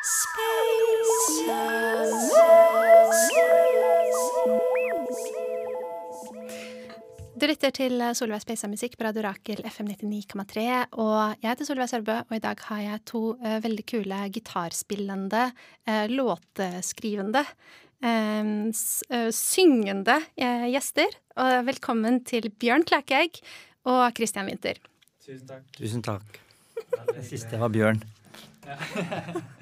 Du lytter til Solveig Speisa musikk på Radio Rakel FM 99,3. Og jeg heter Solveig Sørbø, og i dag har jeg to uh, veldig kule gitarspillende, uh, låteskrivende, uh, syngende gjester. Og velkommen til Bjørn Klækegg og Christian Winther. Tusen takk. Tusen takk. Det siste var Bjørn.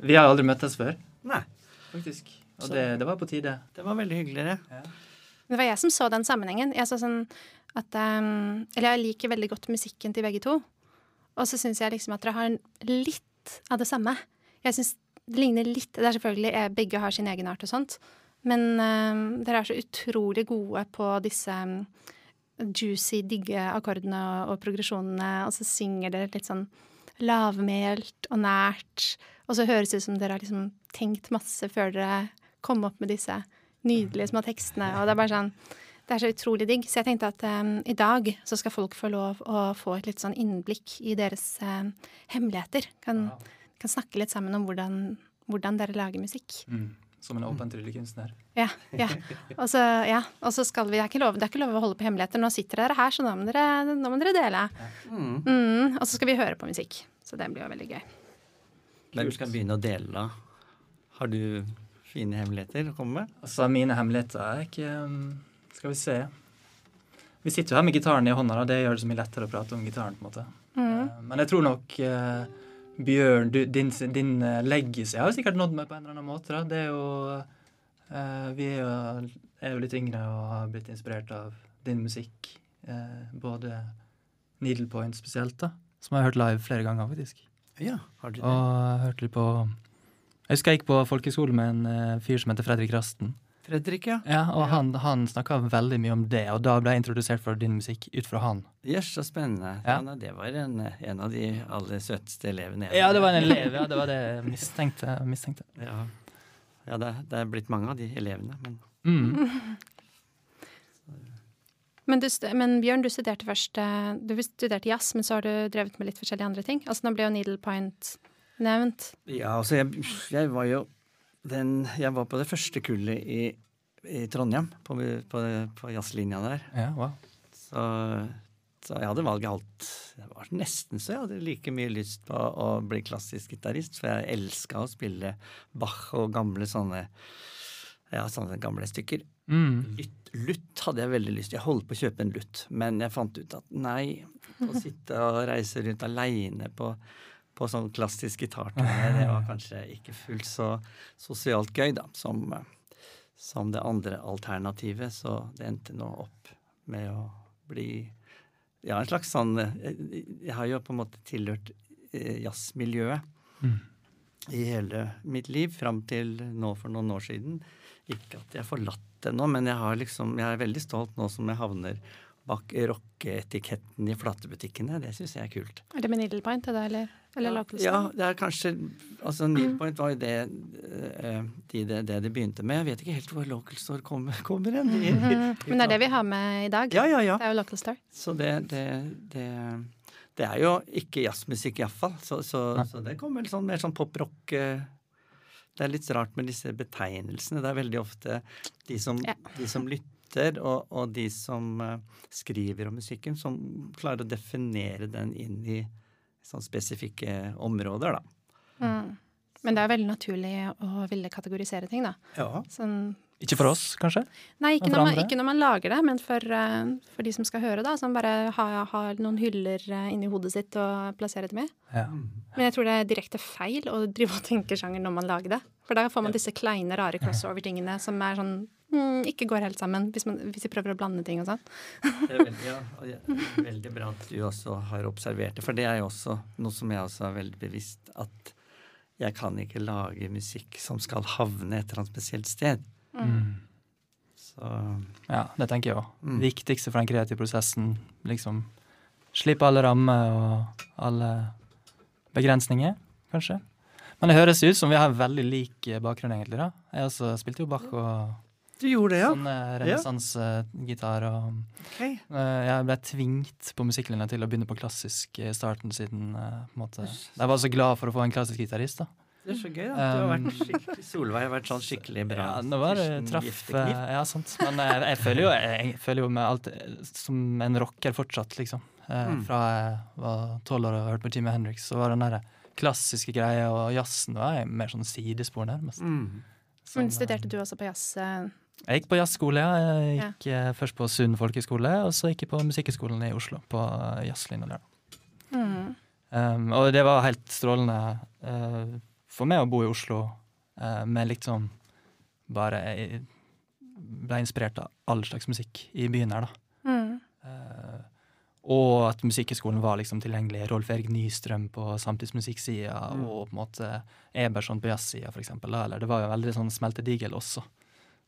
Vi har aldri møttes før, Nei, faktisk. Og det, det var på tide. det var veldig hyggelig, det. Det var jeg som så den sammenhengen. Jeg så sånn at um, Eller jeg liker veldig godt musikken til begge to. Og så syns jeg liksom at dere har litt av det samme. Jeg synes det ligner litt Det er selvfølgelig jeg, Begge har sin egen art og sånt. Men um, dere er så utrolig gode på disse um, juicy, digge akkordene og, og progresjonene, og så synger dere litt sånn lavmælt og nært. Og så høres det ut som dere har liksom tenkt masse før dere kom opp med disse nydelige små tekstene. Og det er bare sånn Det er så utrolig digg. Så jeg tenkte at um, i dag så skal folk få lov å få et litt sånn innblikk i deres um, hemmeligheter. Kan, kan snakke litt sammen om hvordan, hvordan dere lager musikk. Mm. Som en åpen tryllekunstner. Ja. ja. Og så, ja. Skal vi det er, lov, det er ikke lov å holde på hemmeligheter. Nå sitter dere her, så nå må dere, nå må dere dele. Mm. Mm, og så skal vi høre på musikk. Så det blir jo veldig gøy. Hvem skal begynne å dele, da? Har du fine hemmeligheter å komme med? Altså, mine hemmeligheter er ikke um, Skal vi se. Vi sitter jo her med gitaren i hånda, da. Det gjør det så mye lettere å prate om gitaren, på en måte. Mm. Eh, Men jeg tror nok eh, Bjørn, du, din, din eh, legacy har jo sikkert nådd meg på en eller annen måte. Da. Det er jo eh, Vi er jo, er jo litt yngre og har blitt inspirert av din musikk. eh, både Needlepoint spesielt, da. Som jeg har hørt live flere ganger, faktisk. Ja, har du det? Og jeg hørte litt på Jeg husker jeg gikk på folkehøyskole med en eh, fyr som heter Fredrik Rasten. Fredrik, ja. Ja, og han, han snakka veldig mye om det, og da ble jeg introdusert for din musikk ut fra han. Jøss, så spennende. Ja. Ja. det var en, en av de aller søteste elevene jeg Ja, det var en elev, ja. Det var det jeg mistenkte. mistenkte. Ja, ja det, det er blitt mange av de elevene, men Mm. Men, du, men Bjørn, du studerte først eh, Du studerte jazz, men så har du drevet med litt forskjellige andre ting. Altså Nå ble jo Needlepoint nevnt. Ja, altså, jeg, jeg var jo den Jeg var på det første kullet i, i Trondheim, på, på, på jazzlinja der. Ja, wow. Så, så jeg hadde valget alt. Det var nesten så jeg hadde like mye lyst på å bli klassisk gitarist, for jeg elska å spille Bach og gamle sånne ja, sånne gamle stykker. Mm. Lutt, lutt hadde jeg veldig lyst til. Jeg holdt på å kjøpe en lutt, men jeg fant ut at nei, å sitte og reise rundt aleine på, på sånn klassisk gitarturné, det var kanskje ikke fullt så sosialt gøy, da, som, som det andre alternativet. Så det endte nå opp med å bli ja, en slags sånn Jeg har jo på en måte tilhørt eh, jazzmiljøet Mm. i hele mitt liv fram til nå for noen år siden. Ikke at jeg har forlatt det nå, men jeg, har liksom, jeg er veldig stolt nå som jeg havner bak rockeetiketten i flatebutikkene. Det syns jeg er kult. Er det med Needlepoint, er det, eller, eller Local Ja, det er kanskje Altså, Needpoint var jo det, eh, de, det, det det begynte med. Jeg vet ikke helt hvor Local Store kommer, kommer hen. Mm -hmm. Men det er det vi har med i dag. Ja, ja, ja. Det er jo Local Store. Så det, det, det, det er jo ikke jazzmusikk, iallfall. Så, så, så det kommer vel sånn, mer sånn poprock eh, Det er litt rart med disse betegnelsene. Det er veldig ofte de som, Ja. de som lytter, og, og de som eh, skriver om musikken, som klarer å definere den inn i sånn spesifikke områder, da. Mm. Men det er veldig naturlig å ville kategorisere ting, da. Ja. Sånn Ikke for oss, kanskje? Nei, ikke når, man, ikke når man lager det, men for, eh, for de som skal høre, da. Som bare har, har noen hyller eh, inni hodet sitt å plassere dem i. Ja. Men jeg tror det er direkte feil å drive og tenke sjanger når man lager det. For da får man disse kleine, rare crossover-tingene som er sånn mm, ikke går helt sammen, hvis, man, hvis de prøver å blande ting og sånn. Det er veldig, ja, er veldig bra at du også har observert det. For det er jo også noe som jeg også er veldig bevisst, at jeg kan ikke lage musikk som skal havne et eller annet spesielt sted. Mm. Så ja, det tenker jeg òg. Mm. Viktigste for den kreative prosessen. Liksom slippe alle rammer og alle begrensninger, kanskje. Men det høres ut som vi har veldig lik bakgrunn, egentlig. da. Jeg også spilte jo Bach og Du gjorde det, ja? Sånn eh, renessansegitar og okay. eh, Jeg ble tvingt på musikklinja til å begynne på klassisk i starten, siden eh, på en måte Jeg var så glad for å få en klassisk gitarist, da. Det er så gøy, da. Du har Um, vært skikkelig Solveig har vært sånn skikkelig bra. Ja, nå var det traff eh, Ja, sant. Men jeg, jeg føler jo jeg, føler jo meg eh, som en rocker fortsatt, liksom. Eh, Mm. Fra jeg var tolv år og hørte på Jimmy Hendrix, så var den der klassiske greia og jazzen var jeg mer sånn sidespor, nærmest. Mm. Sånn, Men studerte du også på jazz? eh, Jeg gikk på jazzskole, ja. Jeg gikk ja. først på Sund folkehøgskole, og så gikk jeg på Musikkhøgskolen i Oslo, på eh, jazzlinja der. Mm. Um, og det var helt strålende eh, for meg å bo i Oslo uh, med liksom bare Jeg ble inspirert av all slags musikk i byen her, da. Mm. Eh, og at Musikkhøgskolen var liksom tilgjengelig. Rolf Erik Nystrøm på samtidsmusikksida, Mm. og på en måte Eberson på jazzsida, for eksempel. da. Eller det var jo veldig sånn smeltedigel også,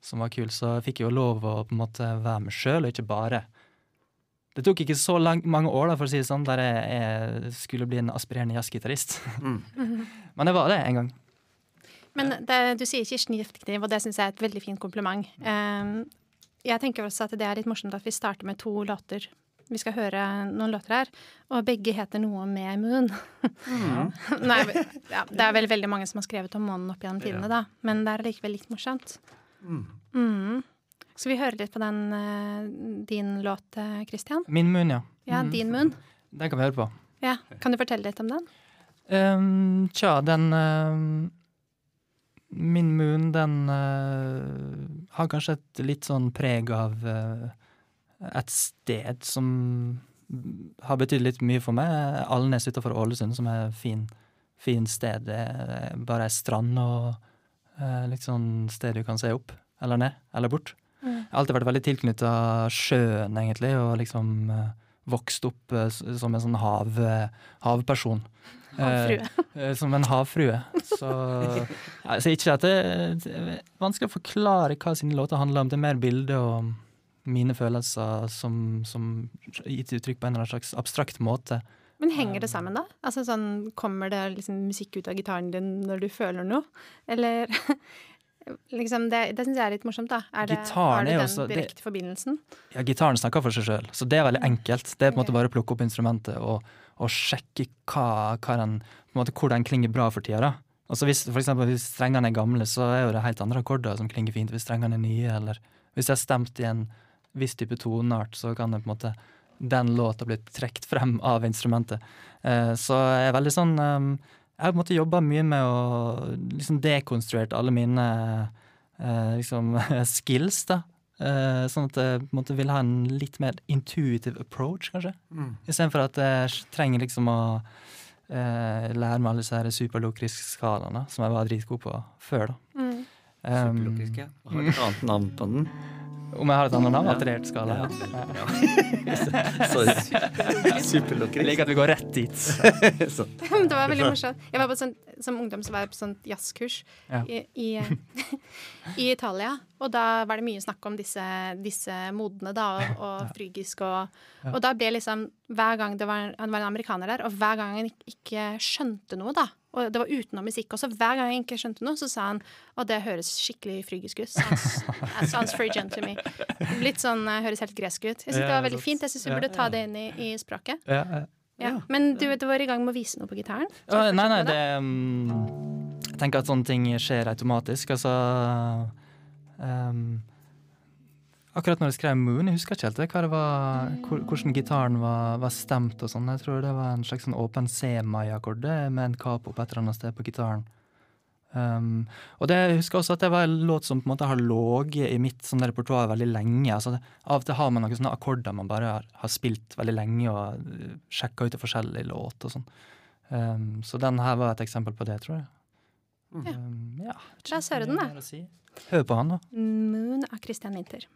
som var kul. Så jeg fikk jo lov å på en måte være med sjøl, og ikke bare Det tok ikke så lang, mange år, da, for å si det sånn, der jeg, jeg skulle bli en aspirerende jazzgitarist. Mm. Men det var det en gang. Men det, du sier Kirsten Giftekniv, og det syns jeg er et veldig fint kompliment. Um, jeg tenker også at det er litt morsomt at vi starter med to låter. Vi skal høre noen låter her, og begge heter noe med Moon. Mm. Nei, ja, det er vel veldig mange som har skrevet om månen opp gjennom tidene, da. Men det er likevel litt morsomt. Mm. Mm. Skal vi høre litt på den eh, din låt, eh, Christian? Min munn, ja. Ja, Mhm. Din munn. Den kan vi høre på. Ja, Kan du fortelle litt om den? Um, tja, den uh, Min munn, den uh, har kanskje et litt sånn preg av uh, et sted som har betydd litt mye for meg. Alnes utenfor Ålesund, som er et fin, fin sted. Bare ei strand og litt sånn sted du kan se opp eller ned eller bort. Mm. Jeg har alltid vært veldig tilknytta sjøen, egentlig, og liksom uh, vokst opp uh, som en sånn hav, havperson. Havfrue. Eh, som en havfrue. Så altså, Ikke at det, det er vanskelig å forklare hva sine låter handler om. Det er mer bilder og mine følelser som, som gitt uttrykk på en eller annen slags abstrakt måte. Men henger det sammen, da? Altså sånn, Kommer det liksom musikk ut av gitaren din når du føler noe? Eller liksom Det, det syns jeg er litt morsomt, da. Er det, har du den også- det- direkte forbindelsen? Ja, Gitaren snakker for seg sjøl, så det er veldig enkelt. Det er på en måte bare å plukke opp instrumentet og, og sjekke hva, hva den, måte, hvor den klinger bra for tida. da. Altså hvis, for eksempel, hvis strengene er gamle, så er jo det helt andre akkorder som klinger fint. Hvis strengene er nye, eller hvis jeg er stemt i en viss type toneart, så kan det på en måte den låta bli trukket frem av instrumentet. Eh, så jeg er veldig sånn eh, Jeg har på en måte jobba mye med å liksom dekonstruert alle mine eh, liksom, skills, da. Eh, sånn at jeg på en måte vil ha en litt mer intuitive approach, kanskje. Mm. Istedenfor at jeg trenger liksom å eh, lære meg alle disse superlokriske superlokrisk-skalaene, som jeg var dritgod på før. da. Mm. Um, Superlokriske? Har du et annet navn på den? Om jeg har et annet navn? Alterert skala? Ja. Ja. Sorry. Jeg liker at vi går rett dit. Så. det var veldig morsomt. Jeg var på sånt, som ungdom så var jeg på sånt jazzkurs Ja. i, i, i Italia. Og da var det mye snakk om disse, disse modene, da, og, og frygisk og. Og da ble liksom Hver gang det var, det var en amerikaner der, og hver gang han ikke, skjønte noe, da og det var utenom musikk også. Hver gang jeg ikke skjønte noe, så sa han at det høres skikkelig frygisk ut. Sounds, sounds frigent to me. Litt sånn eh, høres helt gresk ut. Jeg syns det var veldig fint. Jeg syns vi burde ta det inn i, i språket. Ja, ja. Men du, du var i gang med å vise noe på gitaren? Nei, nei, det um, Jeg tenker at sånne ting skjer automatisk. Altså um, Akkurat når jeg skrev Moon, jeg husker ikke helt det, hva det var, hvordan gitaren var, var stemt og sånn. Jeg tror det var en slags sånn åpen C-mai-akkord med en capo på et eller annet sted på gitaren. Um, og det, jeg husker også at det var en låt som på en måte har ligget i mitt sånn repertoar veldig lenge. Altså, av og til har man noen sånne akkorder man bare har, har spilt veldig lenge og uh, sjekka ut i forskjellige låter og sånn. Um, så den her var et eksempel på det, tror jeg. Ja. Um, ja La oss høre den, da. Mer å si. Hør på han, da. Moon av Christian Winther.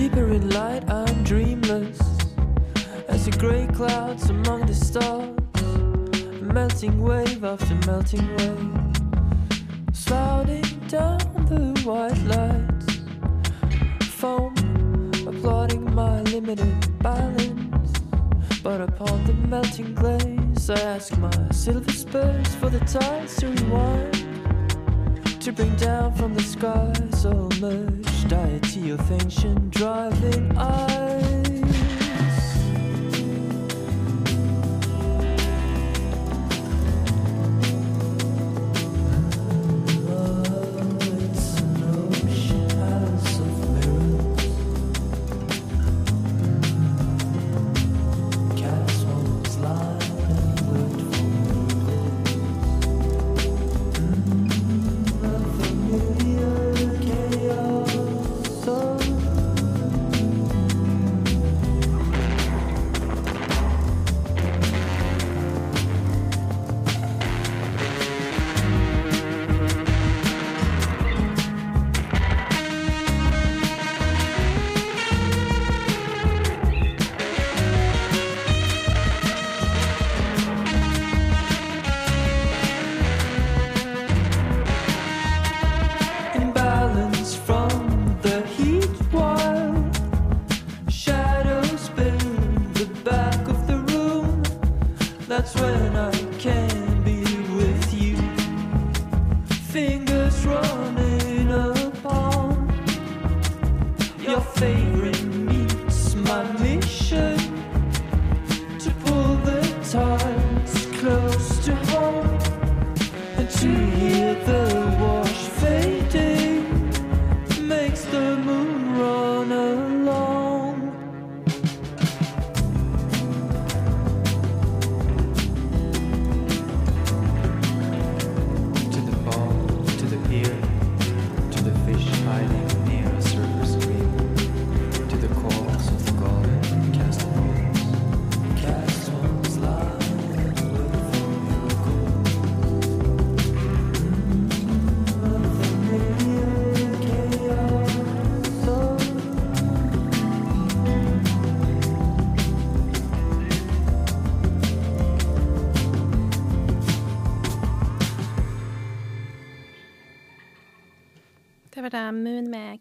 Deeper in light, I'm dreamless as the grey clouds among the stars. Melting wave after melting wave, sliding down the white lights foam, applauding my limited balance. But upon the melting glaze, I ask my silver spurs for the tides to rewind. To bring down from the skies so much deity of ancient driving eyes.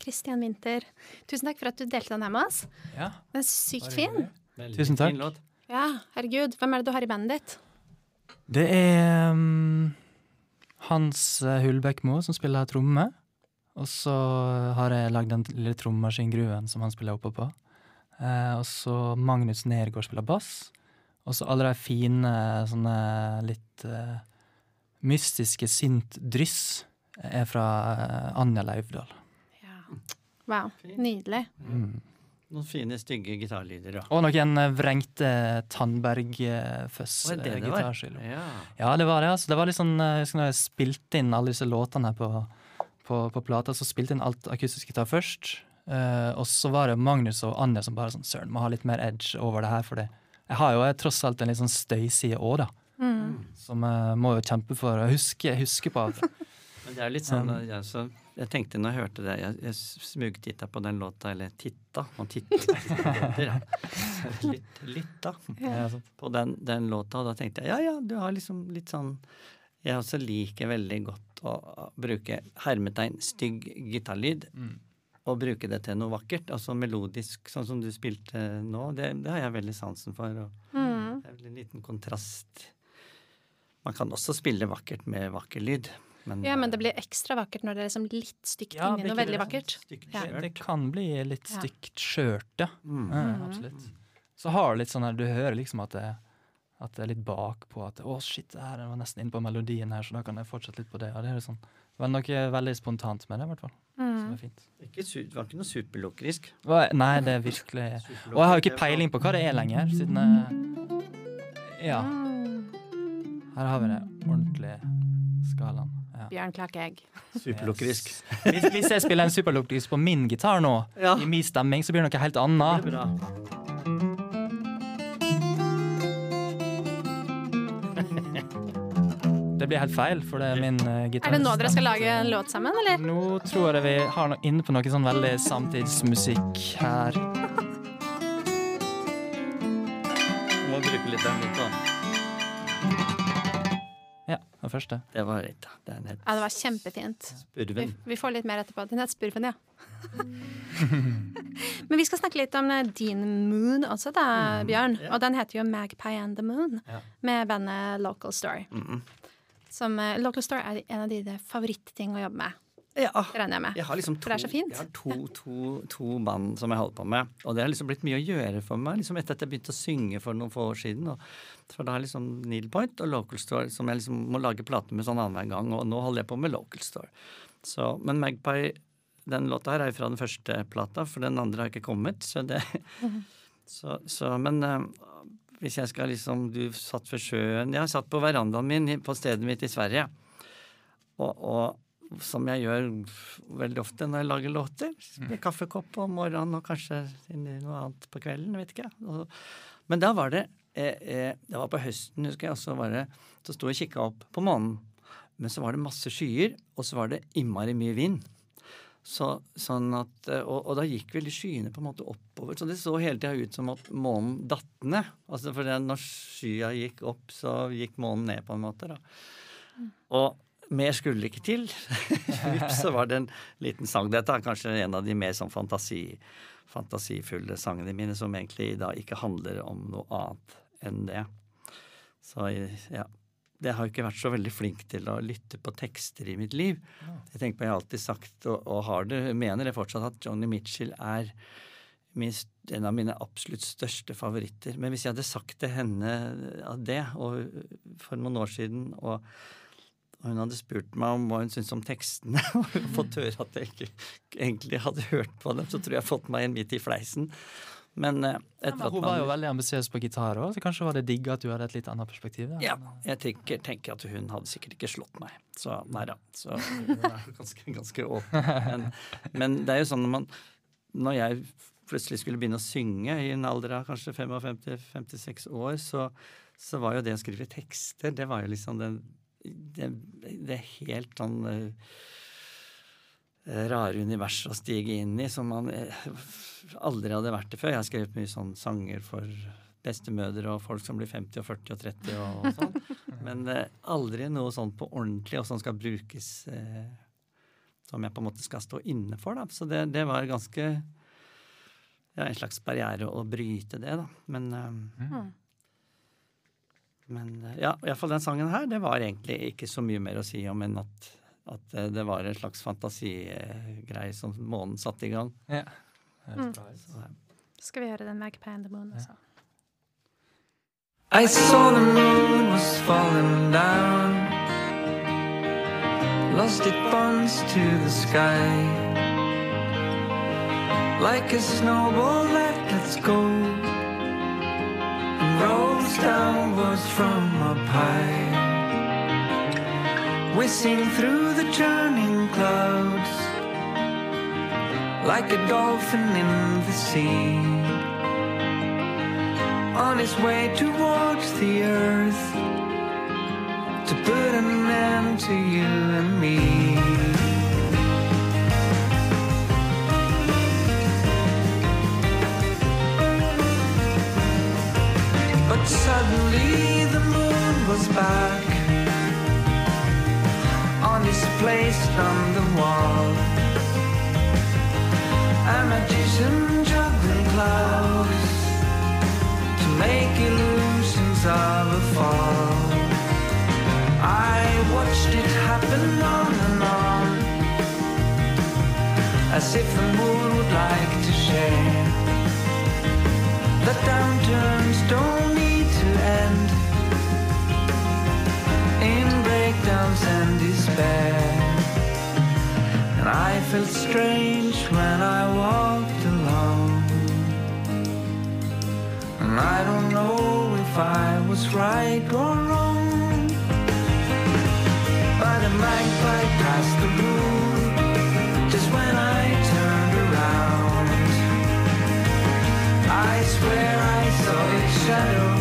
Christian Winther. Tusen takk for at du delte den her med oss. Ja, Den er sykt fin. Veldig Tusen takk. fin låt. Ja, herregud. Hvem er det du har i bandet ditt? Det er um, Hans Hulbækmo som spiller tromme. Og så har jeg lagd den lille trommaskingruen som han spiller oppå på. Eh, og så Magnus Nergård spiller bass. Og så alle de fine sånne litt eh, mystiske sint-dryss er fra eh, Anja Lauvdal. Ja. Wow. Nydelig. Mm. Noen fine, stygge gitarlyder, ja. Og noen eh, vrengte Tandberg-føss. Hva er det det var? Ja. Ja, det var det. altså. Det var litt sånn, eh, jeg husker når jeg spilte inn alle disse låtene på, på, på plata, så spilte jeg inn alt akustisk gitar først. Eh, og så var det Magnus og Anja som bare sånn Søren, må ha litt mer edge over det her. For det. jeg har jo jeg, tross alt en litt sånn støyside òg, da. Mm. Som jeg må jo kjempe for å huske, huske på. At, Men det er litt sånn, Um, jeg, så, jeg tenkte når jeg hørte det Jeg, jeg smugtitta på den låta, eller titta Man titter ja. Litt, da, ja, sånn. på den, den låta, og da tenkte jeg ja, ja, du har liksom litt sånn Jeg også liker veldig godt å bruke hermetegn stygg gitarlyd. Mm. Og bruke det til noe vakkert, altså melodisk, sånn som du spilte nå. Det, det har jeg veldig sansen for. Og Mm. det er vel en liten kontrast. Man kan også spille vakkert med vakker lyd. Men, Ja, men det blir ekstra vakkert når det er liksom litt stygt Ja, inni noe veldig vakkert. Ja. det, kan bli litt stygt skjørt, ja. Mm. ja. Absolutt. Så har du litt sånn her, du hører liksom at det, at det er litt bakpå. At å, shit, det her var nesten inne på melodien her, så da kan jeg fortsette litt på det. Og det er sånn, var noe veldig spontant med det, i hvert fall. Som Mm. er fint. Ikke su det var ikke noe superlukkerisk. Nei, det er virkelig Og jeg har jo ikke peiling på hva det er lenger, siden jeg Ja, Mm. her har vi det ordentlige skalaen. Bjørn Klakegg. Superlukkerisk. Hvis, hvis jeg spiller en superlukkis på min gitar nå, Ja. i min stemming, så blir det noe helt annet. Det blir helt feil, for det er min uh, gitar. Er det nå dere skal lage en låt sammen, eller? Nå tror jeg vi har noe inne på noe sånn veldig samtidsmusikk her. Må bruke litt den litt, da. Ja, den første. Det var litt, da. er nett... Ja, det var kjempefint. Vi, Spurven. vi får litt mer etterpå. Den het Spurven, ja. Men vi skal snakke litt om eh, din Moon også, da, Bjørn. Og den heter jo Magpie and the Moon, Ja. med bandet Local Store. Mm. Som eh, Local Store er en av dine favorittting å jobbe med, Ja. regner jeg med. Jeg har liksom to, For det er så fint. Jeg har to, to, to band som jeg holder på med. Og det har liksom blitt mye å gjøre for meg liksom etter at jeg begynte å synge for noen få år siden. Og, for da har liksom Needlepoint og Local Store som jeg liksom må lage plater med sånn annenhver gang. Og nå holder jeg på med Local Store. Så, men Magpie, den låta her er fra den første plata, for den andre har ikke kommet. Så det så, så, Men eh, hvis jeg skal liksom Du satt ved sjøen Jeg har satt på verandaen min på stedet mitt i Sverige. Og, og som jeg gjør veldig ofte når jeg lager låter. Med kaffekopp om morgenen og kanskje noe annet på kvelden. vet ikke jeg. Men da var det eh, eh, Det var på høsten, husker jeg, og så var det Så sto jeg og kikka opp på månen. Men så var det masse skyer, og så var det innmari mye vind. Så, sånn at, eh, og, og da gikk vel skyene på en måte oppover. Så det så hele tida ut som at månen datt ned. Altså for når skya gikk opp, så gikk månen ned på en måte. da. Og mer skulle ikke til. Vips, så var det en liten sang. Dette er kanskje en av de mer sånn fantasi, fantasifulle sangene mine, som egentlig da ikke handler om noe annet enn det. Så ja. Det har jo ikke vært så veldig flink til å lytte på tekster i mitt liv. Jeg tenker på, jeg har alltid sagt, og, og har det, mener det fortsatt, at Johnny Mitchell er min, en av mine absolutt største favoritter. Men hvis jeg hadde sagt til henne av det og, for noen år siden, og hun hadde spurt meg om hva hun syntes om tekstene, og fått høre at jeg ikke egentlig hadde hørt på dem, så tror jeg jeg har fått meg en midt i fleisen. Men eh, etter at Hun var jo veldig ambisiøs på gitar òg, så kanskje var det digg at du hadde et litt annet perspektiv. da. ja, jeg tenker, tenker at hun hadde sikkert ikke slått meg. Så nei da. Så hun er ganske, ganske åpen. Men, men det er jo sånn når man Når jeg plutselig skulle begynne å synge i en alder av kanskje 55-56 år, så, så var jo det å skrive tekster, det var jo liksom den det, det helt sånn eh, rare univers å stige inn i som man eh, aldri hadde vært i før. Jeg har skrevet mye sånn sanger for bestemødre og folk som blir 50 og 40 og 30 og, og sånn. Men eh, aldri noe sånn på ordentlig, og som skal brukes eh, Som jeg på en måte skal stå inne for, da. Så det, det var ganske ja, en slags barriere å bryte det, da. Men eh, men eh, ja, iallfall den sangen her, det var egentlig ikke så mye mer å si om enn at, at eh, det var en slags fantasigreie som månen satte i gang. Ja. Mm. Så, Skal vi høre den Magpie and the Moon også? I saw the moon was falling down. Lost it bonds to the sky. Like a snowball that lets go and downwards from up high. Whizzing through the churning clouds. Like a dolphin in the sea on his way towards the earth to put an end to you and me. Suddenly the moon was back on his place on the wall. A magician juggling clouds to make illusions of a fall. I watched it happen on and on, as if the moon would like to share. The downturns don't breakdowns and despair. And I felt strange when I walked alone. And I don't know if I was right or wrong. But a magpie passed the room just when I turned around. I swear I saw its shadow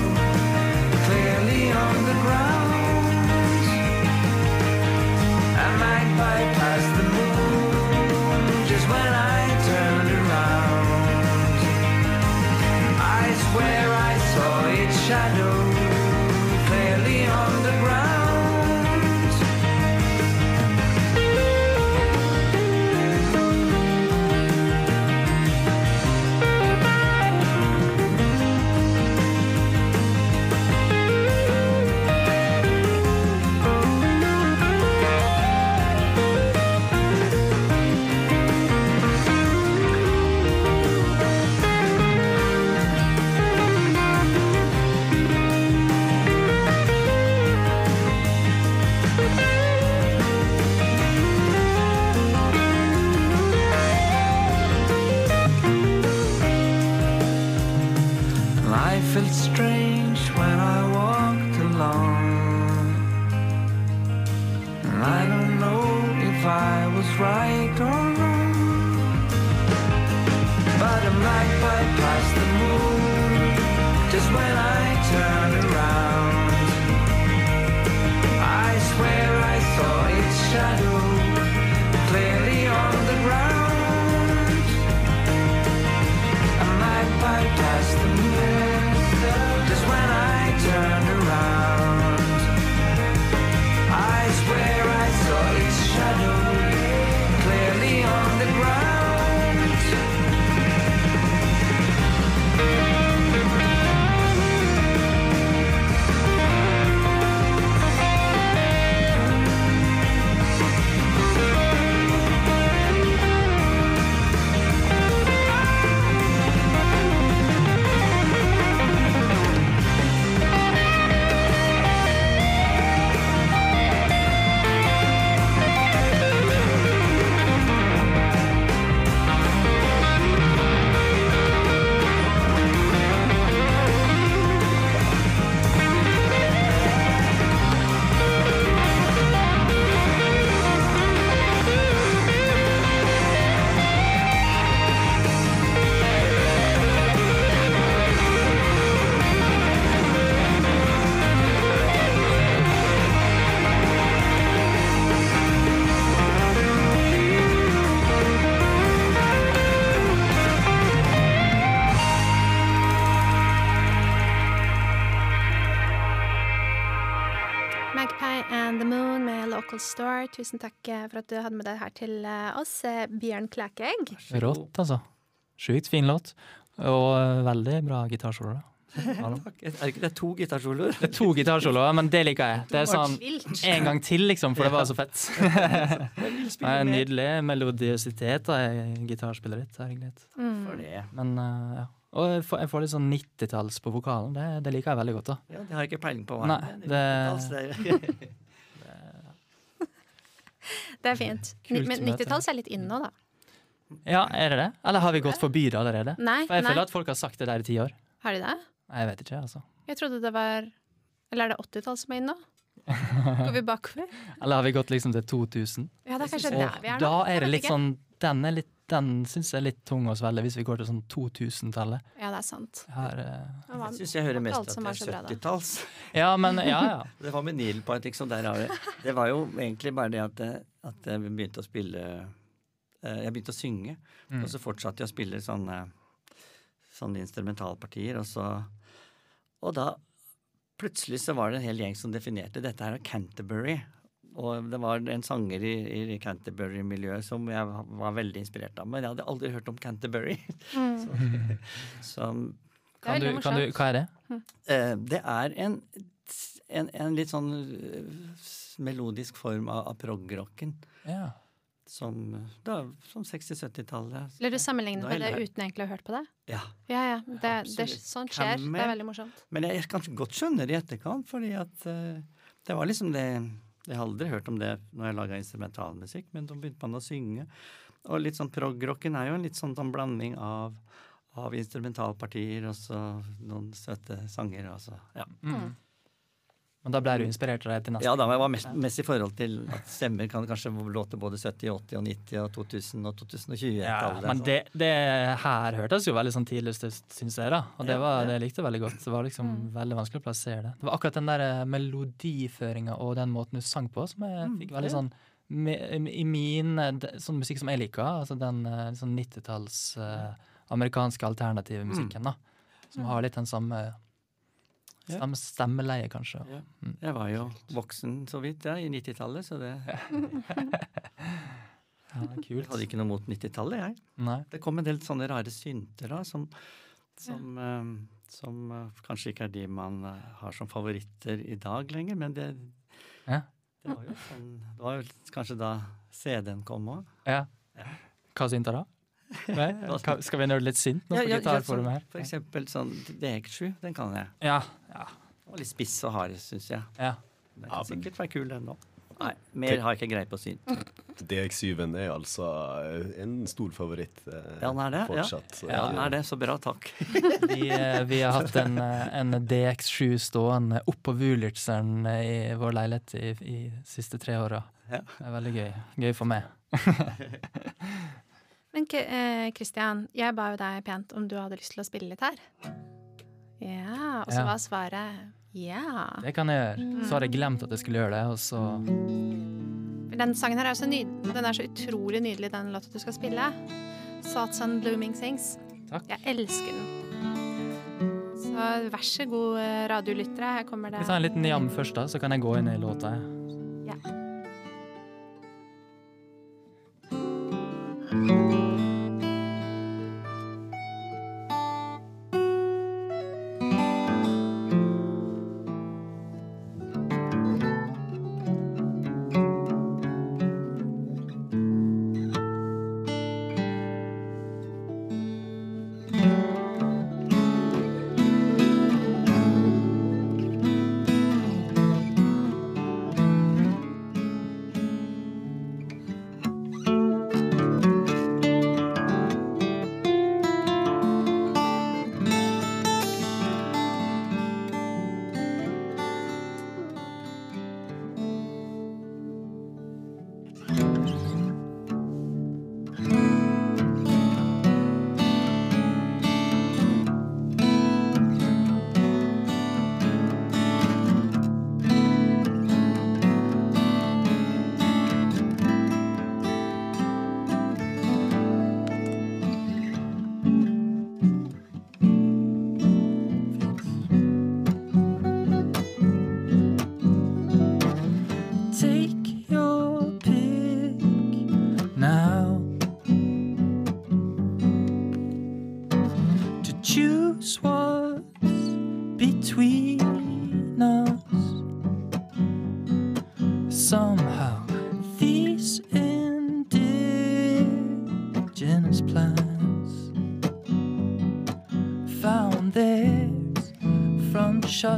A Tusen takk eh, for at du hadde med deg her til eh, oss, eh, Bjørn Klækegg. Rått, altså. Sjukt fin låt. Og veldig bra gitarsolo. Takk. Er ikke det to gitarsoloer? Det er to gitarsoloer, men det liker jeg. Det er sånn en gang til, liksom, for det var så fett. Det er Nydelig melodiøsitet i gitarspillet ditt. Herregud. Mm. For det. Men ja. Og jeg får, litt sånn 90-talls på vokalen. Det, det liker jeg veldig godt. da. Ja, det har jeg ikke peiling på. hva Nei, det- det er fint. Kult Men 90-talls er litt inn nå, da. Ja, er det det? Eller har vi gått forbi det allerede? Nei, For jeg nei. føler at folk har sagt det der i ti år. Har de det? Nei, Jeg vet ikke, altså. Jeg trodde det var Eller er det 80-tall som er inn nå? Går vi bakover? Eller har vi gått liksom til 2000? Ja, det er kanskje der vi er nå. da er det litt sånn Den, er litt, den syns jeg er litt tung å svelge, hvis vi går til sånn 2000-tallet. Ja, det er sant. Her, uh... Jeg syns jeg hører mest at det er 70-talls. Ja, men ja, ja. Det var med Needle Point, liksom. Der har vi. Det var jo egentlig bare det at, at jeg begynte å spille eh, Jeg begynte å synge, Mm. og så fortsatte jeg å spille sånne, sånne instrumentalpartier, og så Og da plutselig så var det en hel gjeng som definerte dette her av Canterbury. Og det var en sanger i, i Canterbury-miljøet som jeg var veldig inspirert av. Men jeg hadde aldri hørt om Canterbury. Mm. Så er Kan du, kan du, hva er det? Eh, det er en, en, en litt sånn eh, melodisk form av, av prog-rocken. Ja. Som, da, som 60-70-tallet. Blir du sammenlignet med det uten egentlig å ha hørt på det? Ja. Ja, ja. Det, det, sånt skjer. Det er veldig morsomt. Men jeg kan godt skjønne det i etterkant, fordi at uh, det var liksom det Jeg har aldri hørt om det når jeg laga instrumentalmusikk, men da begynte man å synge. Og litt sånn prog-rocken er jo en litt sånn, sånn blanding av, av instrumentalpartier og så noen søte sanger. Og så, ja. Mm. Men da ble du inspirert av det til neste? Ja, da var det var mest, mest i forhold til at stemmer kan kanskje låte både 70, 80 og 90 og 2000 og 2020. Ja, det, men det, det her hørtes jo veldig sånn tidligst ut, syns jeg. da Og det, var, ja. det likte jeg veldig godt. Det var liksom Mm. veldig vanskelig å plassere det. Det var akkurat den der eh, melodiføringa og den måten du sang på, som jeg Mm, fikk veldig sånn I min sånn musikk som jeg liker, altså den eh, sånn 90-talls eh, amerikanske alternative Mm. musikken, da. Som har litt den samme Ja. stemmeleie, kanskje. Ja. Mm. Jeg var jo voksen så vidt ja, i 90-tallet, så det Ja, jeg hadde ikke noe mot 90-tallet, jeg. Nei. Det kom en del sånne rare synter da, som, som, eh, som uh, kanskje ikke er de man uh, har som favoritter i dag lenger, men det, Ja. det var jo sånn Det var jo kanskje da CD-en kom òg. Ja. Hva synter da? Nei? Hva- Skal vi nerde litt sint nå på gitarforumet her? for eksempel sånn DX7, den kan jeg. Ja. Ja. det var litt spiss og hard, syns jeg. ja. Den Ja, kan men- sikkert være kul, den òg. Nei, mer har jeg ikke greie på syn. DX7-en er altså eh, en stor favoritt eh, Ja, den er det. Ja. fortsatt. Så, Ja, den er det. Så bra, takk. Vi, eh, vi har hatt en, eh, en DX7 stående oppå Wulirtseren i vår leilighet i, i siste tre åra. Ja. Det er veldig gøy. Gøy for meg. Men Kristian, eh, jeg ba jo deg pent om du hadde lyst til å spille litt her. Ja, og så Ja. var svaret ja. Det kan jeg gjøre. Så hadde jeg glemt at jeg skulle gjøre det, og så Den sangen her er så. Den er så utrolig nydelig, den låta du skal spille. Thoughts on Blooming Things. Takk. Jeg elsker den. Så vær så god, eh, radiolyttere. Her kommer det Vi tar en liten jam først, da, så kan jeg gå inn i låta. Ja.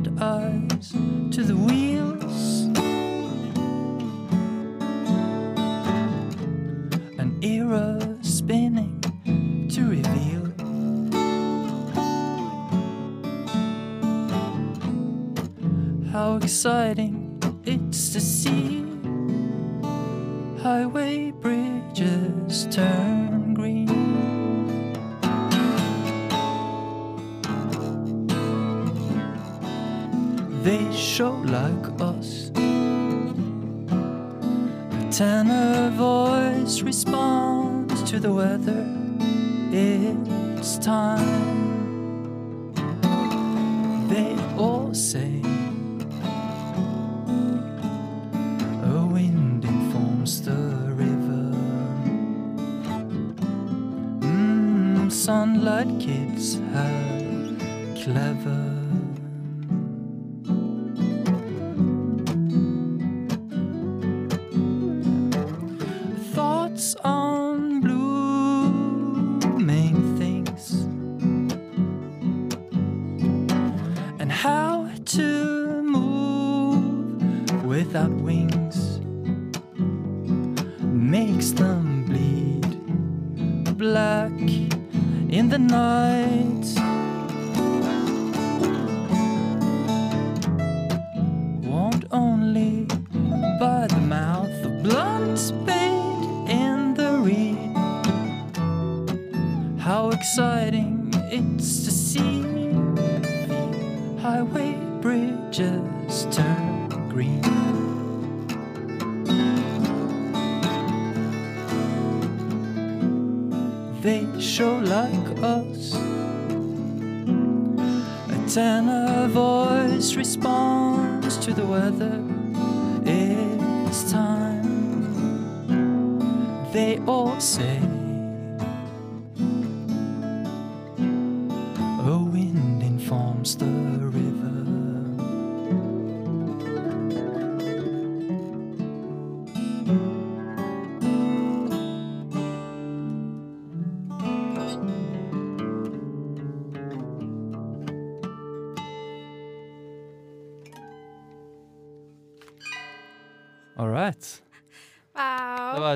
Shut eyes to the wheels. an era spinning to reveal how exciting the weather. It's time. To see the highway bridges turn green. They show like us. A tenor voice responds to the weather. It's time. They all say.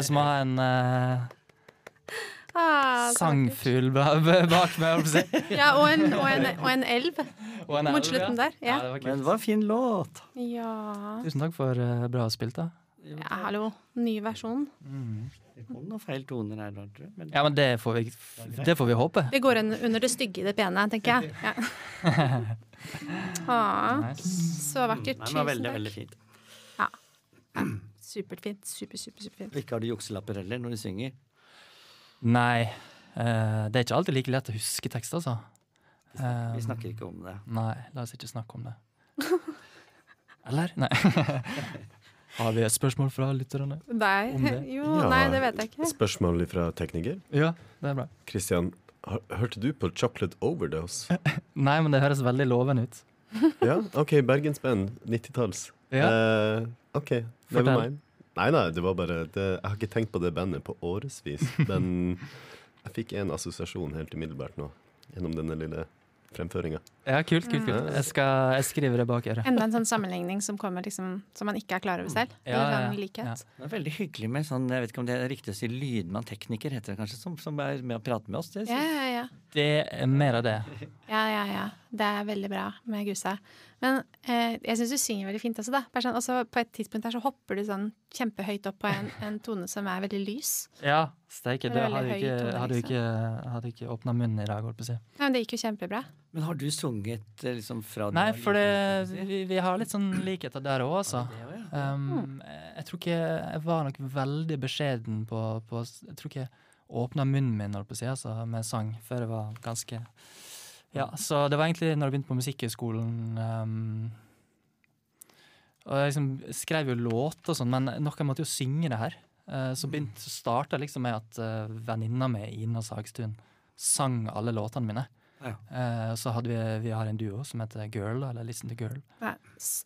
Au. Som å ha en uh, Ah, sangfugl ba- ba- bak meg. Ja, og en, og, en, og en elv Og en mot slutten slutten der. Ja, Ja. det var Men det var en fin låt. Ja. Tusen takk for uh, bra spilt, da. ja, hallo. Ny versjon. Det kom noen feil toner her. Men Ja, men det får vi, det får vi håpe. Det går under det stygge i det pene, tenker jeg. Ja. Ah, Nice. så vakkert. Tusen takk. det var veldig, veldig fint. Superfint. Super, super, superfint. fint. ikke har du jukselapper heller når du synger. Nei, eh, det er ikke alltid like lett å huske tekst, altså. Vi snakker, Um, vi snakker ikke om det. Nei, la oss ikke snakke om det. Eller? Nei. Har vi et spørsmål fra lytterne? Nei. Om det? Jo, Ja. nei, det vet jeg ikke. Spørsmål fra tekniker. Ja, det er bra. Kristian, hørte du på Chocolate Overdose? Nei, men det høres veldig lovende ut. Ja, OK, Bergensband, 90-talls. Ja. Uh, OK, never mind. Nei, nei, det var bare det, Jeg har ikke tenkt på det bandet på årevis, men jeg fikk en assosiasjon helt umiddelbart nå, gjennom denne lille fremføringa. Ja, kult, kult, kult. Jeg, skal, jeg skriver det bak øret. Enda en sånn sammenligning som kommer liksom, som man ikke er klar over selv. Ja, sånn ja. Det er veldig hyggelig med sånn, jeg vet ikke om det er riktig å si lydmann, tekniker heter det kanskje, som, som er med å prate med oss. Det, Ja, ja, ja. Det er mer av det. Ja, ja, ja. Det er veldig bra med Gusa. Men eh, jeg syns du synger veldig fint også, da. Sånn, også på et tidspunkt her så hopper du sånn kjempehøyt opp på en, en tone som er veldig lys. Ja, steike. Det hadde du ikke, høy hadde liksom. ikke, hadde ikke åpna munnen i dag, holdt på å si. Ja, men det gikk jo kjempebra. Men har du sunget eh, liksom fra Nei, for det, vi vi, har litt sånn likheter der òg, altså. Ja. Um, jeg tror ikke Jeg var nok veldig beskjeden på, på Jeg tror ikke åpna munnen min holdt på å si, altså, med sang før jeg var ganske Ja, så det var egentlig når jeg begynte på Musikkhøgskolen um, Og jeg liksom skrev jo låter og sånn, men noen måtte jo synge det her. Eh, så begynte, så starta liksom med at uh, venninna mi, Ina Sagstuen, sang alle låtene mine. Ja. Uh, så hadde vi, vi har en duo som heter Girl, eller Listen to Girl. Er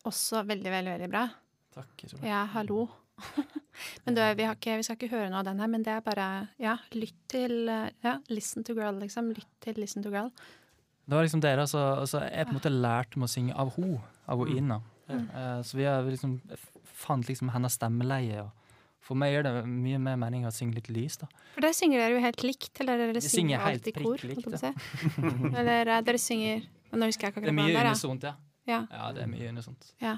også veldig, veldig, veldig bra. Takk, Isolde. Ja, hallo. men du, vi, har ikke, vi skal ikke høre noe av den her, men det er bare Ja, lytt til Ja, listen to girl, liksom. Lytt til listen to girl. Det var liksom dere, altså. Så, så jeg på en måte lærte meg å synge av ho, av ho Ina. Eh, så vi har vi liksom fant liksom hennes stemmeleie. Og for meg gjør det mye mer mening å synge litt lys, da. For der synger dere jo helt likt, eller dere synger, synger helt alltid i kor. likt, eller eh, dere synger Nå husker jeg ikke Det er akkurat mye hva det er. unisont, ja. Ja. Ja, det er mye unisont. Ja.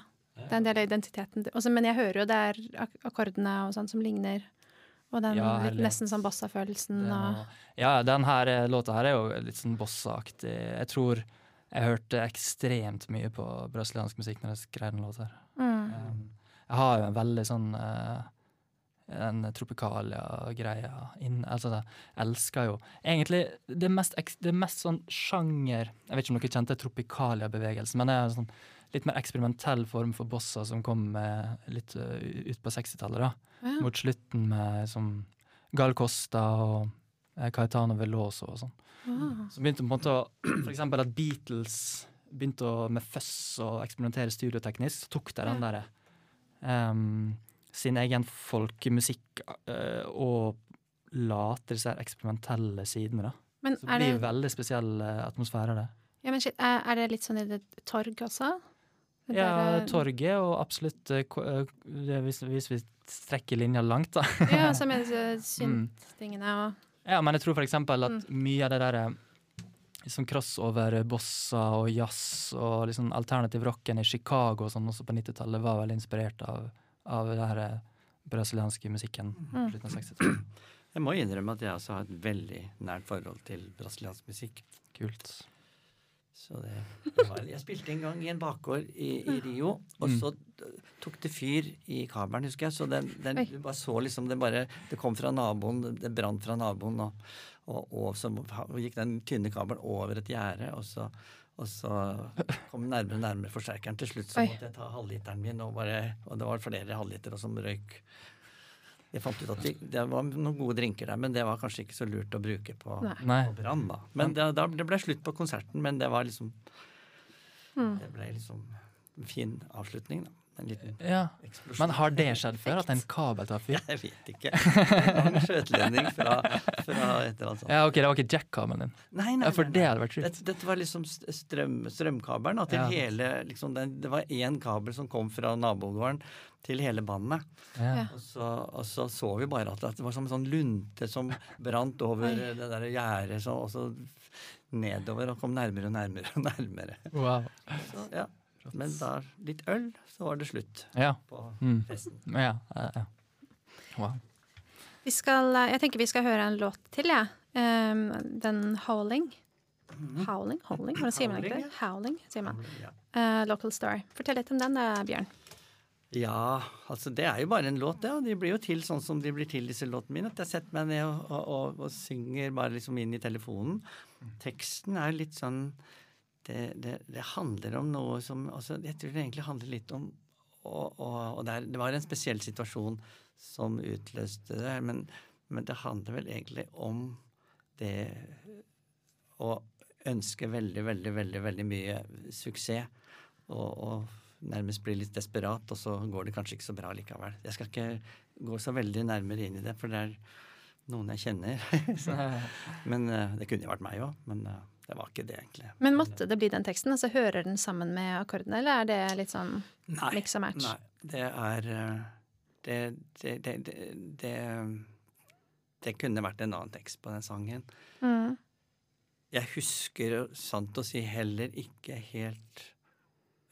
Det er en del av identiteten. Også, men jeg hører jo det er ak akkordene og sånn som ligner. Og den Ja, litt, nesten sånn bossa-følelsen og Ja, den her eh, låta her er jo litt sånn bossa-aktig. Jeg tror jeg hørte ekstremt mye på brasiliansk musikk når jeg skrev den låta her. mm. Um, jeg har jo en veldig sånn eh, en tropikalia-greia inn- Altså, jeg elsker jo Egentlig, det mest, det mest sånn sjanger Jeg vet ikke om dere kjente tropikalia-bevegelsen, men det er en sånn litt mer eksperimentell form for bossa som kom eh, litt uh, ut på 60-tallet, da. Ja. Mot slutten med som Gal Costa og eh, Caetano Veloso og sånn. Ah. Så begynte på en måte å For eksempel at Beatles begynte å, med fuzz og eksperimentere studioteknisk. Så tok de den derre em, sin egen folkemusikk eh, og later disse eksperimentelle sidene, da. Men Så det det, veldig spesiell eh, atmosfære, det. ja, men shit, er, det litt sånn i det torg også? Det Ja, der, eh, torget og absolutt det, hvis, hvis vi strekker linja langt, da. Ja, så med disse Mm. synt-tingene og Ja, men jeg tror for eksempel at Mm. mye av det der eh, liksom crossover bossa og jazz og liksom alternativ rocken i Chicago og sånn også på 90-tallet var veldig inspirert av, av denne her eh, brasilianske musikken på Mm. slutten av 60-tallet. Jeg må innrømme at jeg også har et veldig nært forhold til brasiliansk musikk. Kult. Så det, det var, jeg spilte en gang i en bakgård i, i Rio, og Mm. så tok det fyr i kabelen, husker jeg. Så den, den du bare så liksom det bare Det kom fra naboen, det- det brant fra naboen, og, og, og så gikk den tynne kabelen over et gjerde, og så og så kom nærmere og nærmere forsterkeren. Til slutt så måtte jeg ta halvliteren min, og, bare, og det var flere halvlitere som røyk. Jeg fant ut at de, det var noen gode drinker der, men det var kanskje ikke så lurt å bruke på, på brann. da. Men det, da, det ble slutt på konserten, men det var liksom Mm. Det ble liksom en fin avslutning, da. En liten Ja. eksplosjon. Men har det skjedd før? At en kabel tar fyr? Jeg vet ikke. En lang skjøteledning fra, fra et eller annet sånt. Ja, ok, det var ikke jack-kabelen din. Nei, nei, Ja, for nei, det hadde vært sjukt. Dette, dette var liksom strøm, strømkabelen da, til Ja. hele liksom, den, Det var én kabel som kom fra nabogården til hele bandet. Ja. Og så, og så så vi bare at det var som en sånn lunte som brant over Oi. det der gjerdet, og så nedover og kom nærmere og nærmere og nærmere. Wow. Så, ja. Men da litt øl, så var det slutt Ja. på Mm. festen. Ja, ja, ja. Wow. Vi skal, eh, jeg tenker vi skal høre en låt til, jeg. Um, den Howling. Howling? Howling? Hvordan sier man ikke det? Howling, sier man. Ja. Eh, Local Story. Fortell litt om den da, Bjørn. Ja, altså det er jo bare en låt, det. Ja. de blir jo til sånn som de blir til, disse låtene mine. At jeg setter meg ned og, og, og, og synger bare liksom inn i telefonen. Teksten er litt sånn det, det, det handler om noe som altså Jeg tror det egentlig handler litt om Og, og, og det, er, det var en spesiell situasjon som utløste det, men, men det handler vel egentlig om det å ønske veldig, veldig, veldig, veldig mye suksess. Og, og nærmest bli litt desperat, og så går det kanskje ikke så bra likevel. Jeg skal ikke gå så veldig nærmere inn i det, for det er noen jeg kjenner. så, men eh, Det kunne jo vært meg òg, men eh, det var ikke det, egentlig. Men måtte det bli den teksten? Altså Hører den sammen med akkordene, eller er det litt sånn Nei, mix og match? Nei, det er eh, det, det, det, det, det, det kunne vært en annen tekst på den sangen. Mm. Jeg husker sant å si heller ikke helt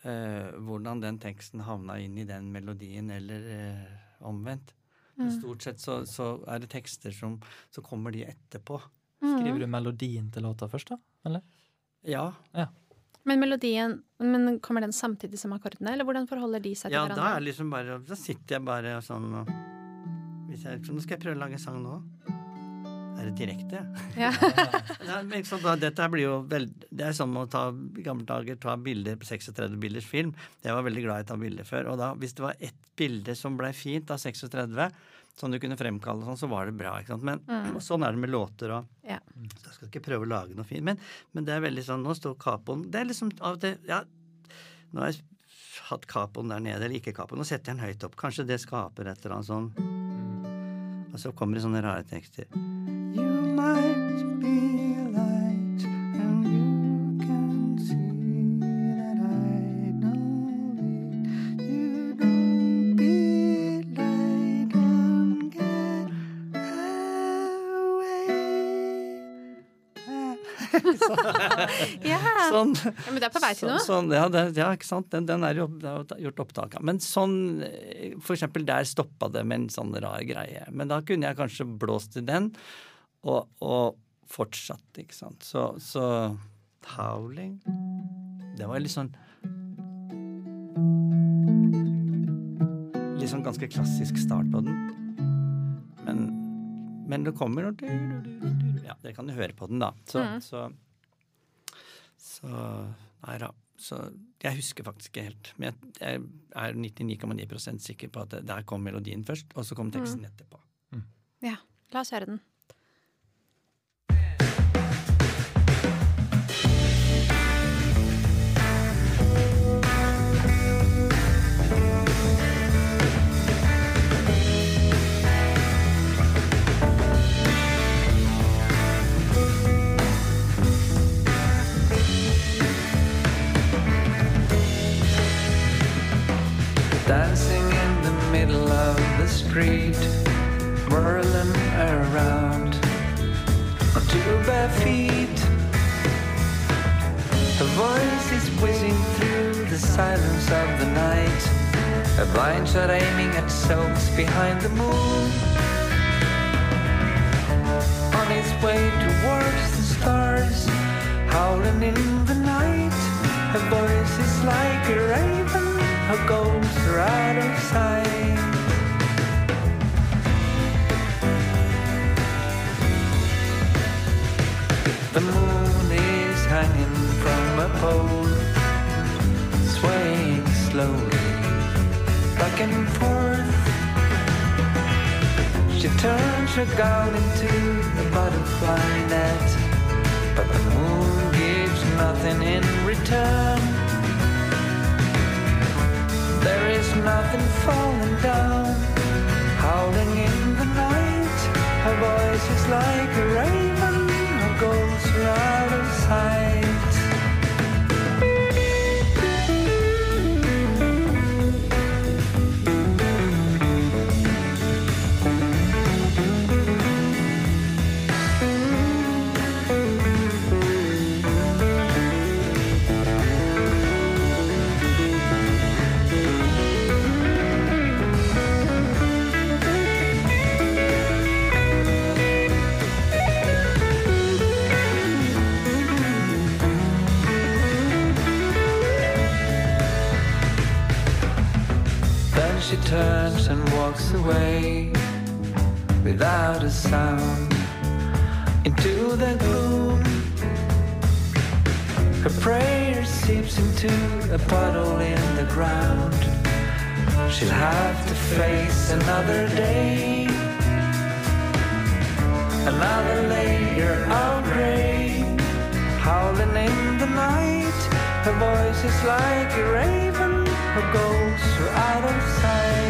uh, hvordan den teksten havna inn i den melodien, eller uh, omvendt. Men Mm. Stort sett så, så er det tekster som Så kommer de etterpå. Mm. Skriver du melodien til låta først, da? Eller? Ja, Men melodien men kommer den samtidig som akkordene, eller hvordan forholder de seg til ja da hverandre? er det liksom bare Da sitter jeg bare sånn og hvis jeg, Nå skal jeg prøve å lage sang nå. Er det direkte? Ja. ja men ikke da, dette blir jo veld, Det er som å ta i gamle dager ta bilder på 36 bilders film. Jeg var veldig glad i å ta bilder før. Og da, hvis det var ett bilde som blei fint av 36, som du kunne fremkalle, sånn, så var det bra. ikke sant? Men Mm. sånn er det med låter og Ja. Så jeg skal ikke prøve å lage noe fint. Men, men det er veldig sånn Nå står capoen Det er liksom av og til Ja, nå har jeg hatt capoen der nede, eller ikke capoen. Nå setter jeg den høyt opp. Kanskje det skaper et eller annet sånn Og så kommer det sånne rare tekster. You ja. Sånn. ja, men det er på vei til noe. Sånn, ja, det, ja, ikke sant. Den, den er jo gjort opptak av. Men sånn For eksempel der stoppa det med en sånn rar greie. Men da kunne jeg kanskje blåst i den, og, og fortsatt, ikke sant. Så, så Howling Det var litt sånn Litt sånn ganske klassisk start på den. Men, men det kommer noe Ja, dere kan jo høre på den, da. Så, Mm. så så Nei da. Så jeg husker faktisk ikke helt. Men jeg, jeg er 99,9% sikker på at der kom melodien først, og så kom teksten etterpå. Ja, la oss høre den. Street, whirling around on two bare feet. Her voice is whizzing through the silence of the night. A blind shot aiming at souls behind the moon. On his way towards the stars, howling in the night. Her voice is like a raven, her ghosts are out The moon is hanging from a pole, swaying slowly back and forth. She turns her gown into a butterfly net, but the moon gives nothing in return. There is nothing falling down, howling in the night. Her voice is like a who goes right aside. Turns and walks away without a sound into the gloom. Her prayer seeps into a puddle in the ground. She'll have to face another day, another layer of gray, howling in the night. Her voice is like a raven goes out of sight.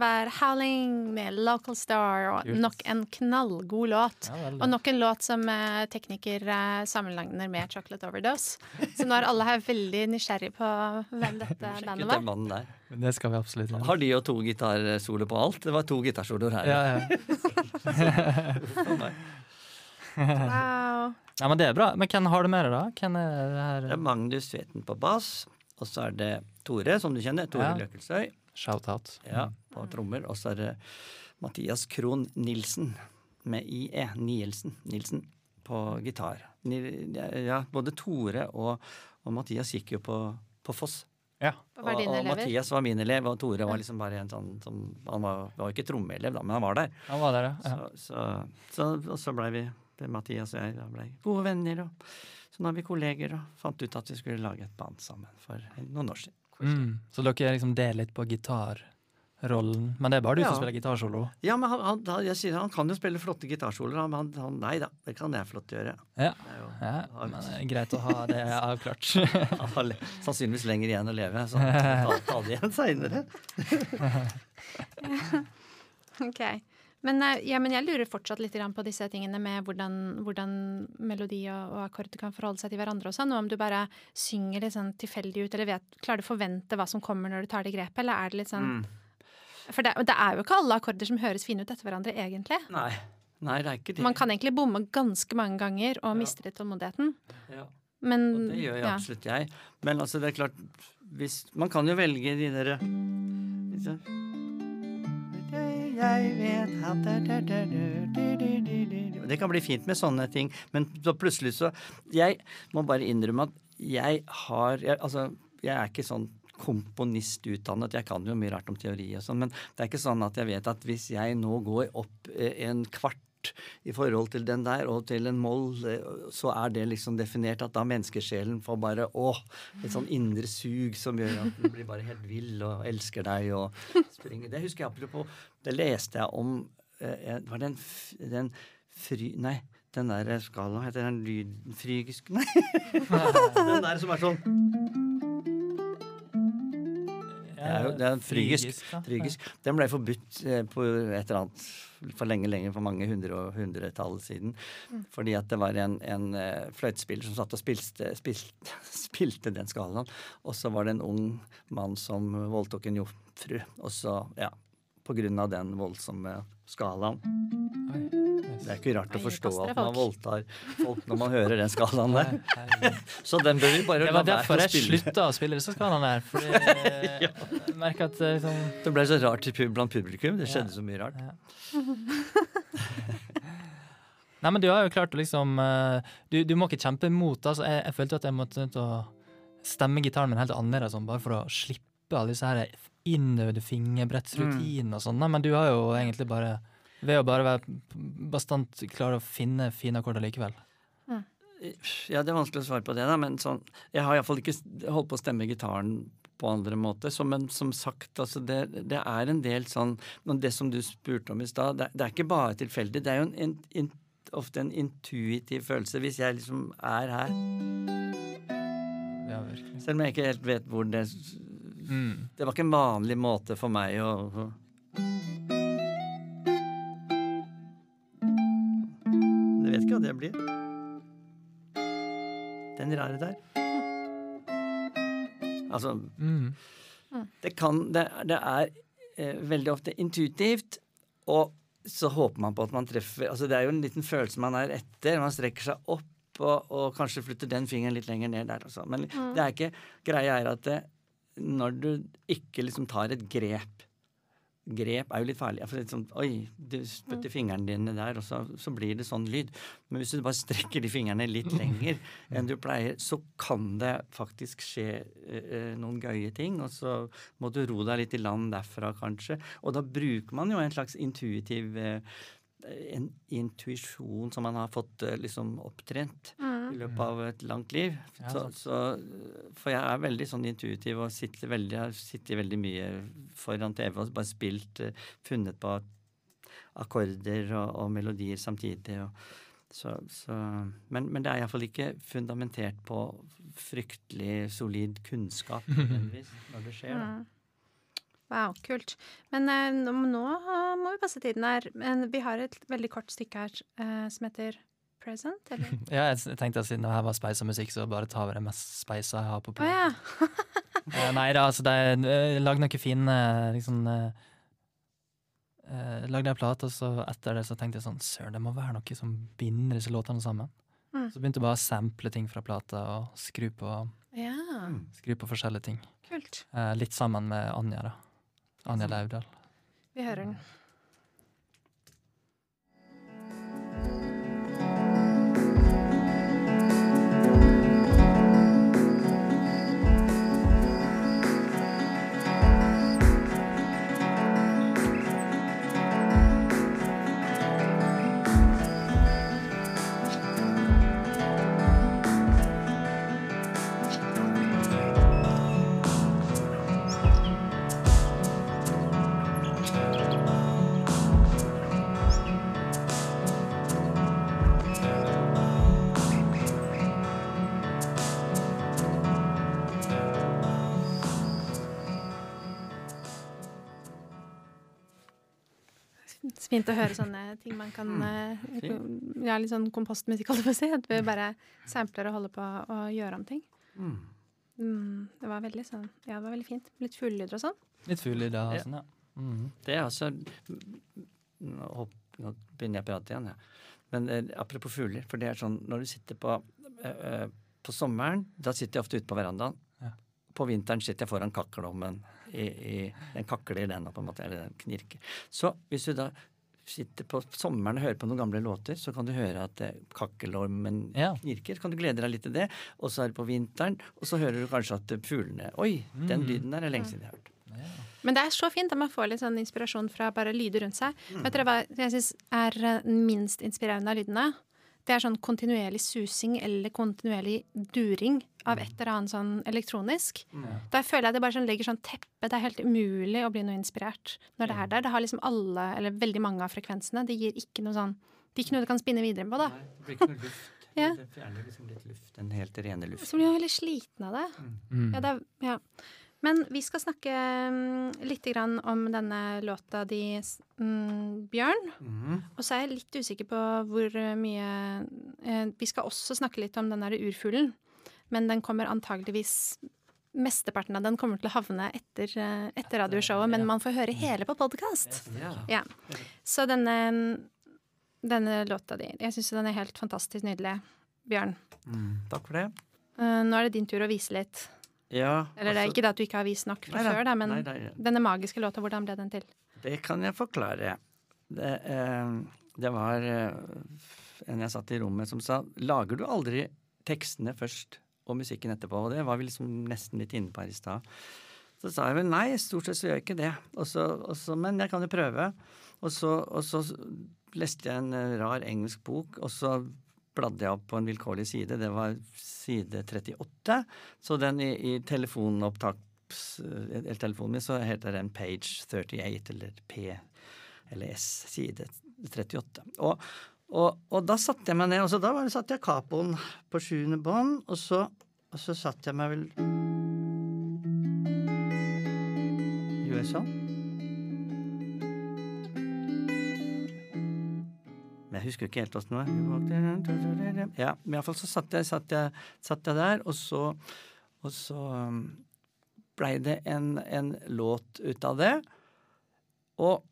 Var 'Howling' med Local Star, og nok en knallgod låt. Ja, Og nok en låt som eh, tekniker eh, sammenligner med 'Chocolate Overdose'. Så nå er alle her veldig nysgjerrig på hvem dette bandet var. Men det skal vi absolutt gjøre. Har de jo to gitarsolo på alt? Det var to gitarsoloer her. Ja, ja. Wow. ja, men det er bra. Men hvem har du med deg, da? Hvem er det Det er Magnus Sveten på bass, og så er det Tore, som du kjenner. Tore Ja. Løkkelsøy Shout-out. ja, på trommer. Og så er det Mathias Krohn Nilsen med IE. Nielsen. Nilsen på gitar. Ja, både Tore og, og Mathias gikk jo på, på Foss. Ja. Og Og? Mathias var min elev, og Tore var liksom bare en sånn som Han var, var ikke trommeelev, da, men han var der. Han var der, ja. Så, så, så, så blei vi Mathias og jeg da ble gode venner. Og, så nå er vi kolleger og fant ut at vi skulle lage et band sammen for noen år siden. Mm. Så dere er liksom deler litt på gitarrollen. Men det er bare du Ja. som spiller gitarsolo? Ja, men han, han, han, jeg sier, han kan jo spille flotte gitarsoloer, men han, han, nei da, det kan jeg flott gjøre. Ja. Det er jo, ja. Men det er greit å ha det avklart. han har sannsynligvis lenger igjen å leve, så han kan ta, ta det igjen seinere. Ok. Men, eh, ja, men jeg lurer fortsatt litt på disse tingene med hvordan, hvordan melodi og, og akkord kan forholde seg til hverandre og sånn. Og om du bare synger litt sånn tilfeldig ut, eller vet, klarer du å forvente hva som kommer når du tar det grepet, eller er det litt sånn Mm. For det, det er jo ikke alle akkorder som høres fine ut etter hverandre, egentlig. Nei. Nei, det er ikke det. Man kan egentlig bomme ganske mange ganger og miste litt tålmodigheten. ja. Men Og det gjør jeg ja. absolutt jeg. Men altså, det er klart hvis, Man kan jo velge de derre Jeg vet at. Det kan bli fint med sånne ting, men så plutselig så Jeg må bare innrømme at jeg har jeg, Altså, jeg er ikke sånn komponistutdannet. Jeg kan jo mye rart om teori og sånn, men det er ikke sånn at jeg vet at hvis jeg nå går opp eh, en kvart i forhold til den der og til en moll, eh, så er det liksom definert at da menneskesjelen får bare åh, et sånn indre sug som gjør at den blir bare helt vill og elsker deg og springer. Det husker jeg apropos Det leste jeg om eh, Var det en, den fry... Nei. Den der skalaen, heter den lyden Frygisk Nei, den der som er sånn Det er jo det er en frygisk. Frygisk. Den ble forbudt eh, på et eller annet for lenge, lenge, for mange hundre og hundretall siden. Fordi at det var en, en eh, fløytespiller som satt og spilte, spilte, spilte den skalaen. Og så var det en ung mann som voldtok en jomfru. Og så, ja På grunn av den voldsomme skalaen. Det er ikke rart å forstå at man voldtar folk når man hører den skalaen der. Så den bør vi bare Det la var være derfor å jeg spille. slutta å spille disse skalaene der. Fordi jeg merker at eh, liksom, Det ble så rart blant publikum. Det skjedde så mye rart. Nei, men du har jo klart å liksom eh, Du, du må ikke kjempe imot. Altså, jeg, jeg følte at jeg måtte stemme gitaren min helt annerledes, sånn, bare for å slippe alle disse her innøvde fingerbrettsrutinene og sånn. Men du har jo egentlig bare Ved å bare være bastant klare å finne fine akkorder likevel. Ja, det er vanskelig å svare på det, da, men sånn Jeg har iallfall ikke holdt på å stemme gitaren på andre måter. Så, men som sagt, altså det, det er en del sånn men Det som du spurte om i stad, det, det er ikke bare tilfeldig. Det er jo en, en, ofte en intuitiv følelse. Hvis jeg liksom er her, Ja, selv om jeg ikke helt vet hvor det Mm. Det var ikke en vanlig måte for meg å Jeg vet ikke hva det blir. Den rare der. Altså, Mm. det kan Det, det er eh, veldig ofte intuitivt, og så håper man på at man treffer Altså, det er jo en liten følelse man er etter. Man strekker seg opp og, og kanskje flytter den fingeren litt lenger ned der også. Men det er ikke Greia er at det, når du ikke liksom tar et grep Grep er jo litt farlig. For det er sånn, Oi, du spytter fingrene dine der, og så, så blir det sånn lyd. Men hvis du bare strekker de fingrene litt lenger enn du pleier, så kan det faktisk skje eh, eh, noen gøye ting. Og så må du ro deg litt i land derfra, kanskje. Og da bruker man jo en slags intuitiv eh, en intuisjon som man har fått eh, liksom opptrent i løpet av et langt liv. Ja, Så, så, for jeg er veldig sånn intuitiv og sitter veldig, har sittet veldig mye foran TV og bare spilt, eh, funnet på akkorder og, og melodier samtidig. Og, så, så, men, men det er iallfall ikke fundamentert på fryktelig solid kunnskap nødvendigvis når det skjer. Da. Mm. Wow, kult. Men eh, nå må vi passe tiden her. Men vi har et veldig kort stykke her eh, som heter Present, eller? Ja, jeg tenkte at siden det her var speisa musikk, så bare ta over det mest speisa jeg har på Å Oh, ja. uh, nei da, altså, de uh, lagde noen fine liksom uh, Lagde ei plate, og så etter det så tenkte jeg sånn Søren, det må være noe som binder disse låtene sammen. Mm. Så begynte jeg bare å sample ting fra plata og skru på, ja. skru på forskjellige ting. Kult. Uh, litt sammen med Anja, da. Anja Laudal. Vi hører den. Fint å høre sånne ting man kan mm. fint. Ja, litt sånn kompostmusikk, holdt jeg på å si. At vi bare sampler og holder på å gjøre om ting. Mm. Mm, det var veldig sånn Ja, det var veldig fint. Litt fuglelyder og sånn. Litt fuglelyder og sånn, ja. Mm. Det er altså Nå, hopp, nå begynner jeg å prate igjen, ja. Men eh, apropos fugler, for det er sånn når du sitter på eh, eh, På sommeren, da sitter jeg ofte ute på verandaen. Ja. På vinteren sitter jeg foran kakkelommen. I, i, den kakler, den, da, på en måte, eller den knirker. Så hvis du da sitter på sommeren og hører på noen gamle låter, så kan du høre at eh, kakkelormen Ja. knirker. Så kan du glede deg litt til det. Og så er det på vinteren, og så hører du kanskje at eh, fuglene Oi, den Mm. lyden der er lenge siden jeg har hørt. Men det er så fint at man får litt sånn inspirasjon fra bare lyder rundt seg. Vet dere hva jeg syns er eh, den minst inspirerende av lydene? Det er sånn kontinuerlig susing eller kontinuerlig during av et eller annet sånn elektronisk. Der føler jeg det bare sånn legger sånn teppe. Det er helt umulig å bli noe inspirert når det er der. Det har liksom alle, eller veldig mange av frekvensene. Det gir ikke noe sånn Det er ikke noe du kan spinne videre på, da. Nei, det blir ikke noe luft. Ja. Det fjerner liksom litt luft. Den helt rene luften. Så blir man veldig sliten av det. Mm. Ja, det er, ja. Men vi skal snakke mm, litt grann om denne låta di, mm, Bjørn. Mhm. Og så er jeg litt usikker på hvor mye eh, Vi skal også snakke litt om den derre urfuglen. Men den kommer antageligvis Mesteparten av den kommer til å havne etter, eh, etter radioshowet, men man får høre hele på podkast. Ja. Så denne, denne låta di Jeg syns den er helt fantastisk nydelig. Bjørn. Mm, takk for det. eh, nå er det din tur å vise litt. Ja, Eller det er altså- ikke det at du ikke har vist nok fra Nei før, da, men nei, nei, denne magiske låta, hvordan ble den til? Det kan jeg forklare. Det, eh, det var eh, en jeg satt i rommet som sa Lager du aldri tekstene først og musikken etterpå? Og det var vi liksom nesten litt inne på her i stad. Så sa jeg vel nei, stort sett så gjør jeg ikke det. Også, også, men jeg kan jo prøve. Og så, og så leste jeg en eh, rar engelsk bok, og så bladde jeg opp på en vilkårlig side. Det var side 38. Så den i, i telefonopptaks... eh, Eller telefonen min så heter den page 38, eller P eller S, side 38. Og, og, og da satte jeg meg ned, og så da var det, satte jeg capoen på sjuende bånd, og så, så satte jeg meg vel Gjorde jeg sånn? Men jeg husker ikke helt åssen det var. Ja, men iallfall så satt jeg, satt, jeg, satt jeg der, og så, og så um, blei det en, en låt ut av det. Og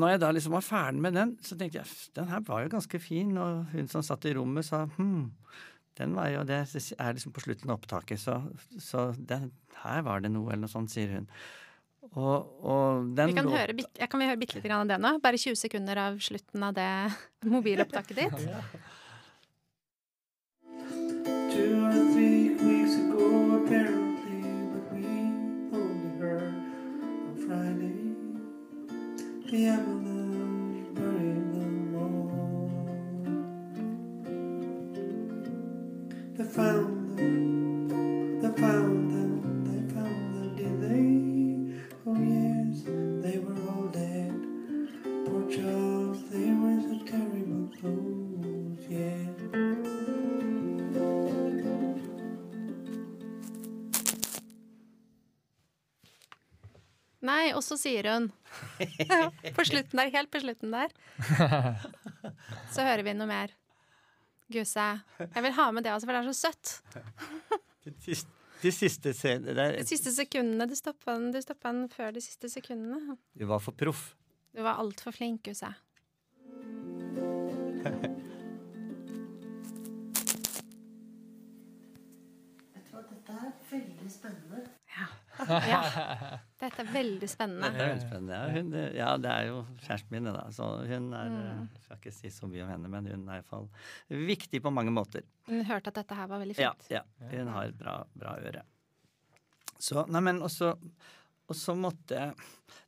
når jeg da liksom var ferdig med den, så tenkte jeg den her var jo ganske fin. Og hun som satt i rommet, sa hm, den var jo det er liksom på slutten av opptaket, så, så den, her var det noe, eller noe sånt, sier hun. Og, og den Vi kan høre, jeg kan vi høre bitte litt av det nå? Bare 20 sekunder av slutten av det mobilopptaket ditt. Two or three weeks ago, apparently, but we only heard on Friday. The ambulance buried them all. They found Nei, og så sier hun På slutten der, helt på slutten der. Så hører vi noe mer. Guse. Jeg vil ha med det også, for det er så søtt. De siste, de siste De siste sekundene. Du stoppa den, den før de siste sekundene. Du var for proff. Du var altfor flink, Guse. Ja. Dette er veldig spennende. Det er veldig spennende. Ja, hun, ja, det er jo kjæresten min, da. Så hun er Mm. Jeg skal ikke si så mye om henne, men hun er iallfall viktig på mange måter. Hun hørte at dette her var veldig fint. ja. Hun har bra, bra øre. Så, nei, men også og så måtte jeg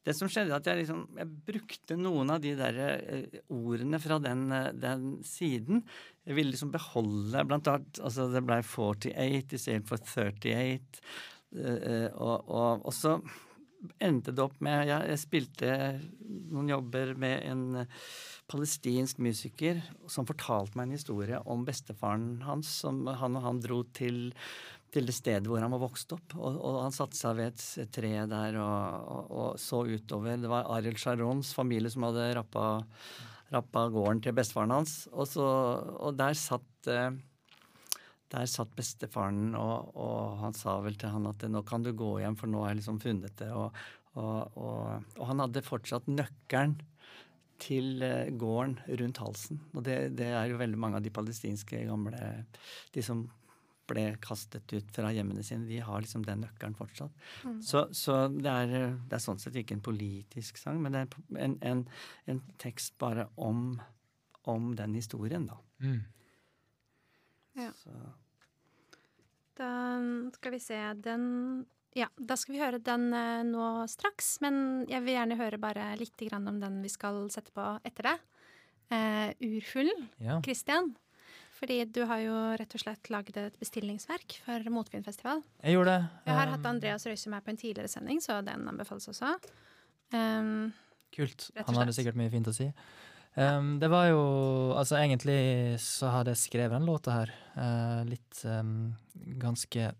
Det som skjedde, at jeg liksom Jeg brukte noen av de der eh, ordene fra den, eh, den siden. Jeg ville liksom beholde Blant annet altså Det ble 48 istedenfor 38. eh, eh, og, og, og så endte det opp med ja, Jeg spilte noen jobber med en palestinsk musiker som fortalte meg en historie om bestefaren hans. som Han og han dro til, til det stedet hvor han var vokst opp. Og, og han satte seg ved et, tre der og, og, og så utover. Det var Arild Sharons familie som hadde rappa, rappa gården til bestefaren hans. Og, så, der satt eh, der satt bestefaren, og, og han sa vel til han at nå kan du gå hjem, for nå har jeg liksom funnet det. Og, og, og, og han hadde fortsatt nøkkelen til eh, gården rundt halsen. Og det, det er jo veldig mange av de palestinske gamle De som ble kastet ut fra hjemmene sine, de har liksom den nøkkelen fortsatt. Så, så det, er, det er sånn sett ikke en politisk sang, men det er en, en, en tekst bare om, om den historien, da. Mm. Ja. Så, Da skal vi se den Ja, da skal vi høre den eh, nå straks. Men jeg vil gjerne høre bare litt grann om den vi skal sette på etter det. Uh, Urfuglen, Ja. Christian. Fordi du har jo rett og slett laget et bestillingsverk for Motvinnfestival. Jeg gjorde det. Jeg har Um, hatt Andreas Røise med på en tidligere sending, så den anbefales også. Um, Kult. Og Han hadde sikkert mye fint å si. Um, det var jo Altså, egentlig så hadde jeg skrevet den låta her Uh, litt um, ganske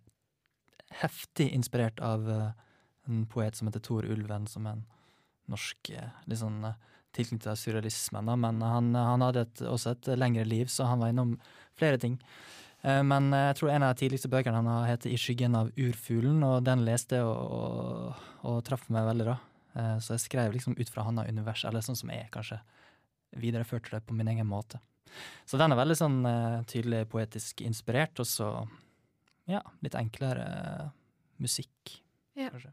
heftig inspirert av uh, en poet som heter Tor Ulven, som er en norsk eh, litt sånn tilknyttet til surrealismen, da. Men han, han hadde et, også et lengre liv, så han var innom flere ting. Men jeg tror en av de tidligste bøkene han har, heter I skyggen av urfuglen, og den leste jeg og, og, og traff meg veldig, da. Så jeg skrev liksom ut fra hans univers, eller sånn som jeg kanskje videreførte det på min egen måte. Så den er veldig sånn uh, tydelig poetisk inspirert, og så ja, litt enklere uh, musikk, Ja. kanskje.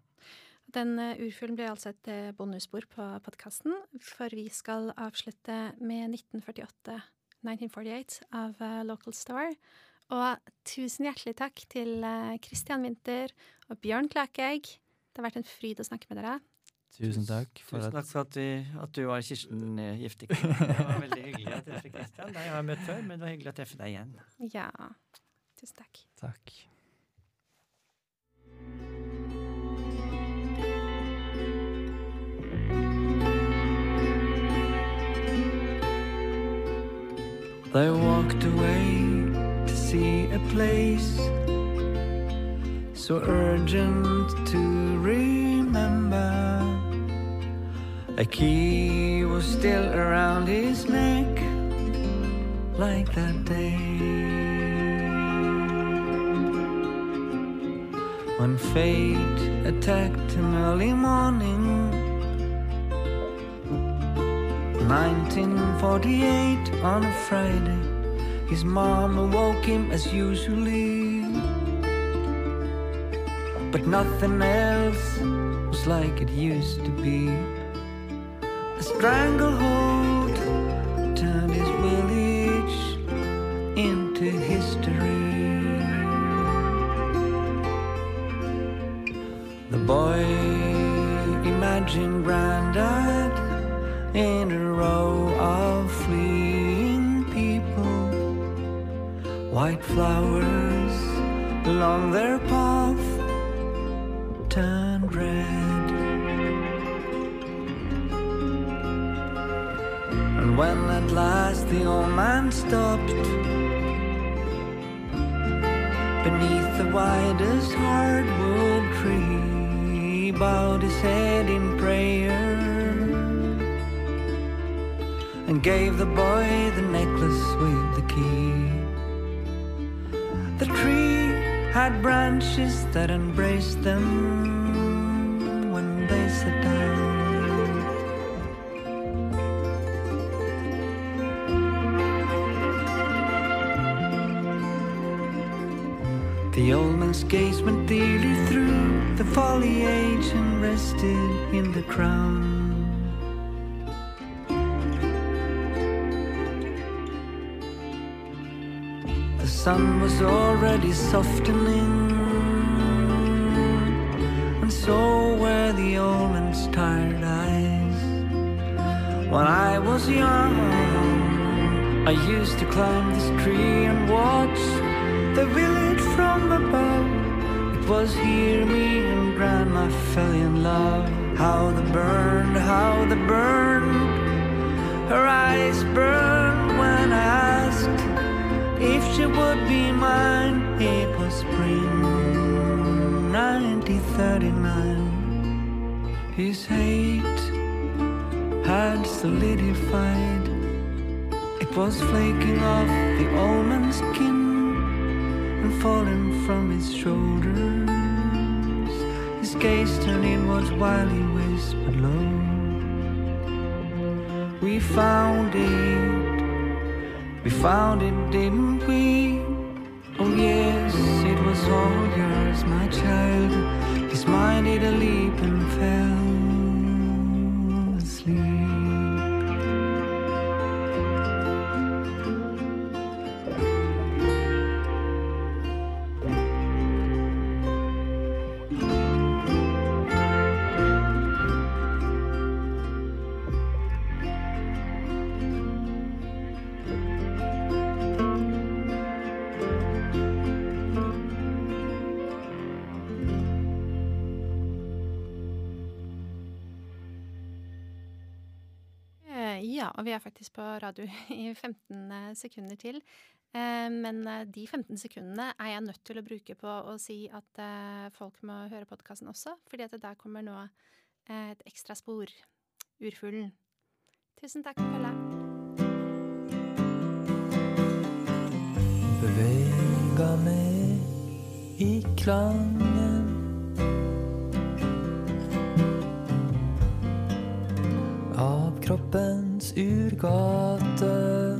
Den uh, urfuglen blir altså et bonusspor på podkasten, for vi skal avslutte med 1948, 1948 av Local Store. Og tusen hjertelig takk til Christian Winther og Bjørn Klakegg. Det har vært en fryd å snakke med dere. Tusen takk for Tusen takk for at du, at du var Kirsten eh, Giftik. Det var veldig hyggelig å treffe Kristian. Deg har jeg møtt før, men det var hyggelig å treffe deg igjen. Ja, tusen takk. Takk. They walked away to see a place so urgent to remember. A key was still around his neck, like that day. When fate attacked him early morning. 1948 on a Friday. His mom awoke him as usually. But nothing else was like it used to be. Stranglehold. Turned his village into history. The boy imagined granddad in a row of fleeing people, white flowers along their path at last the old man stopped beneath the widest hardwood tree, he bowed his head in prayer and gave the boy the necklace with the key. The tree had branches that embraced them The old man's gaze went dearly through the foliage and rested in the crown. The sun was already softening, and so were the old man's tired eyes. When I was young, I used to climb this tree and watch the village from. It was here me and Grandma fell in love. How the burned, how the burned. Her eyes burned when I asked if she would be mine. It was spring 1939. His hate had solidified. It was flaking off the man's skin falling from his shoulders. His gaze turned inwards while he whispered low. We found it. We found it, didn't we? Oh, yes, it was all yours, my child. His mind did a leap and fell asleep. Vi er faktisk på radio i 15 sekunder til. Eh, Men eh, de 15 sekundene er jeg nødt til å bruke på å si at eh, folk må høre podkasten også, fordi at der kommer nå eh, et ekstra spor. Urfuglen. Tusen takk for følget. Bevega meg i klangen Av kroppens urgate.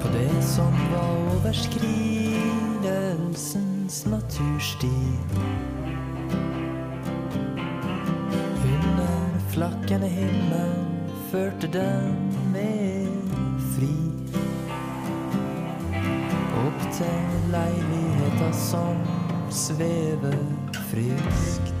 På det som var overskridelsens natursti Under himmel førte den med fri. Opp til leiligheta som svever friskt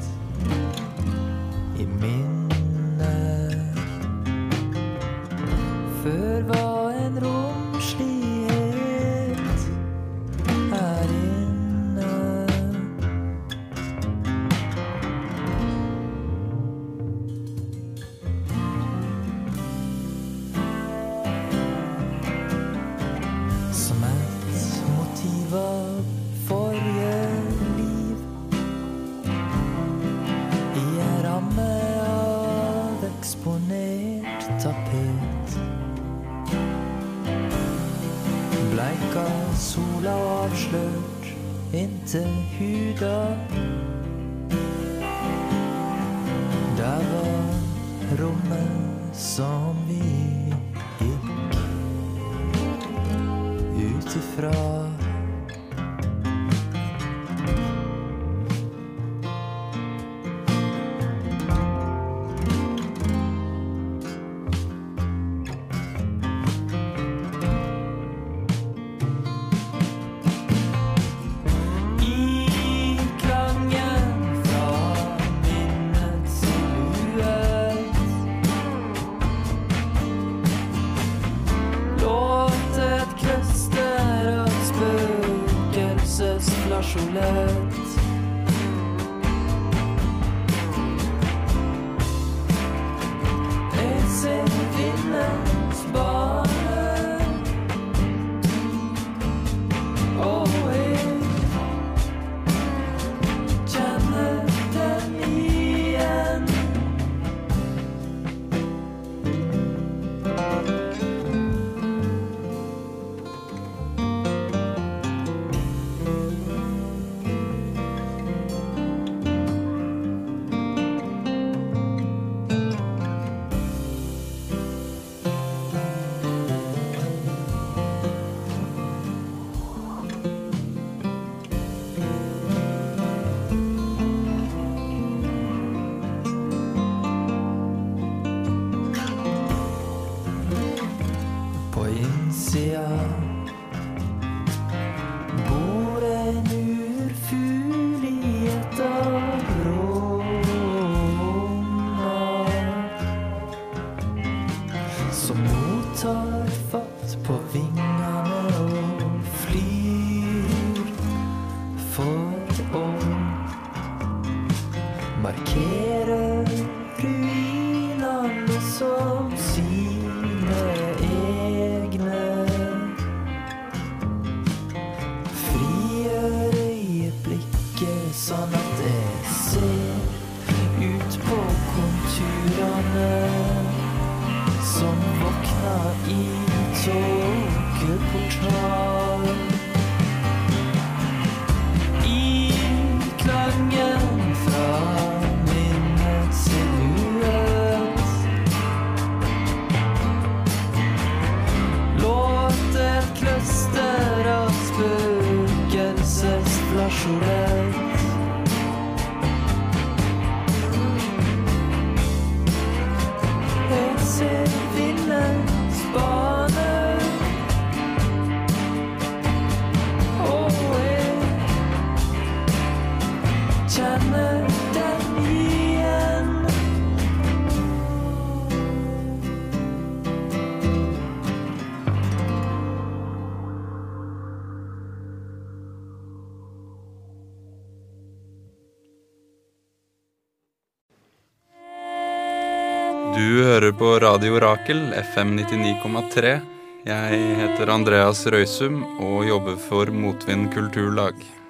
på Radio Rakel, FM 99,3. Jeg heter Andreas Røysum og jobber for Motvind kulturlag.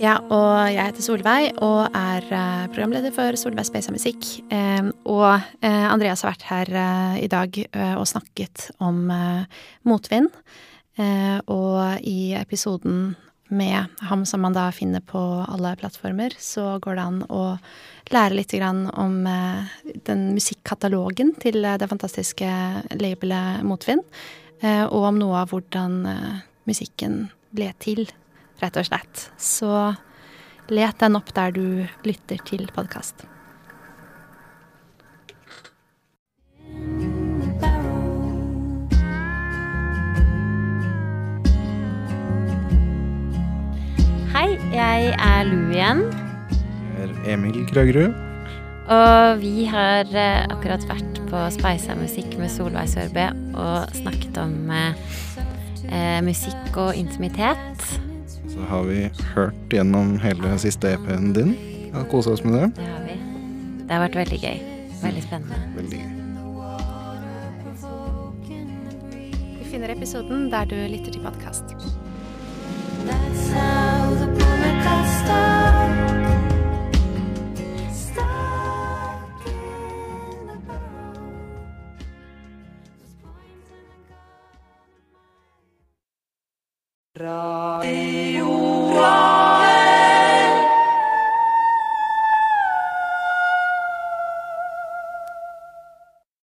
Ja, og jeg heter Solveig og er eh, programleder for Solveig Speisa Musikk. Eh, og eh, Andreas har vært her eh, i dag og snakket om motvind. Og i episoden med ham som man da finner på alle plattformer, så går det an å lære litt om den musikkatalogen til det fantastiske labelet Motvind. Og om noe av hvordan musikken ble til rett og slett. Så let den opp der du lytter til podkast. Hei, jeg er Lu igjen. Jeg er Emil Krøgerud. Og vi har eh, akkurat vært på Speisa musikk med Solveig Sørbø og snakket om eh, eh, musikk og intimitet. Så har vi hørt gjennom hele siste EP-en din. Ja, Kosa oss med det. Det har vi. Det har vært veldig gøy. Veldig spennende. Veldig gøy. Du finner episoden der du lytter til podkast. Ura!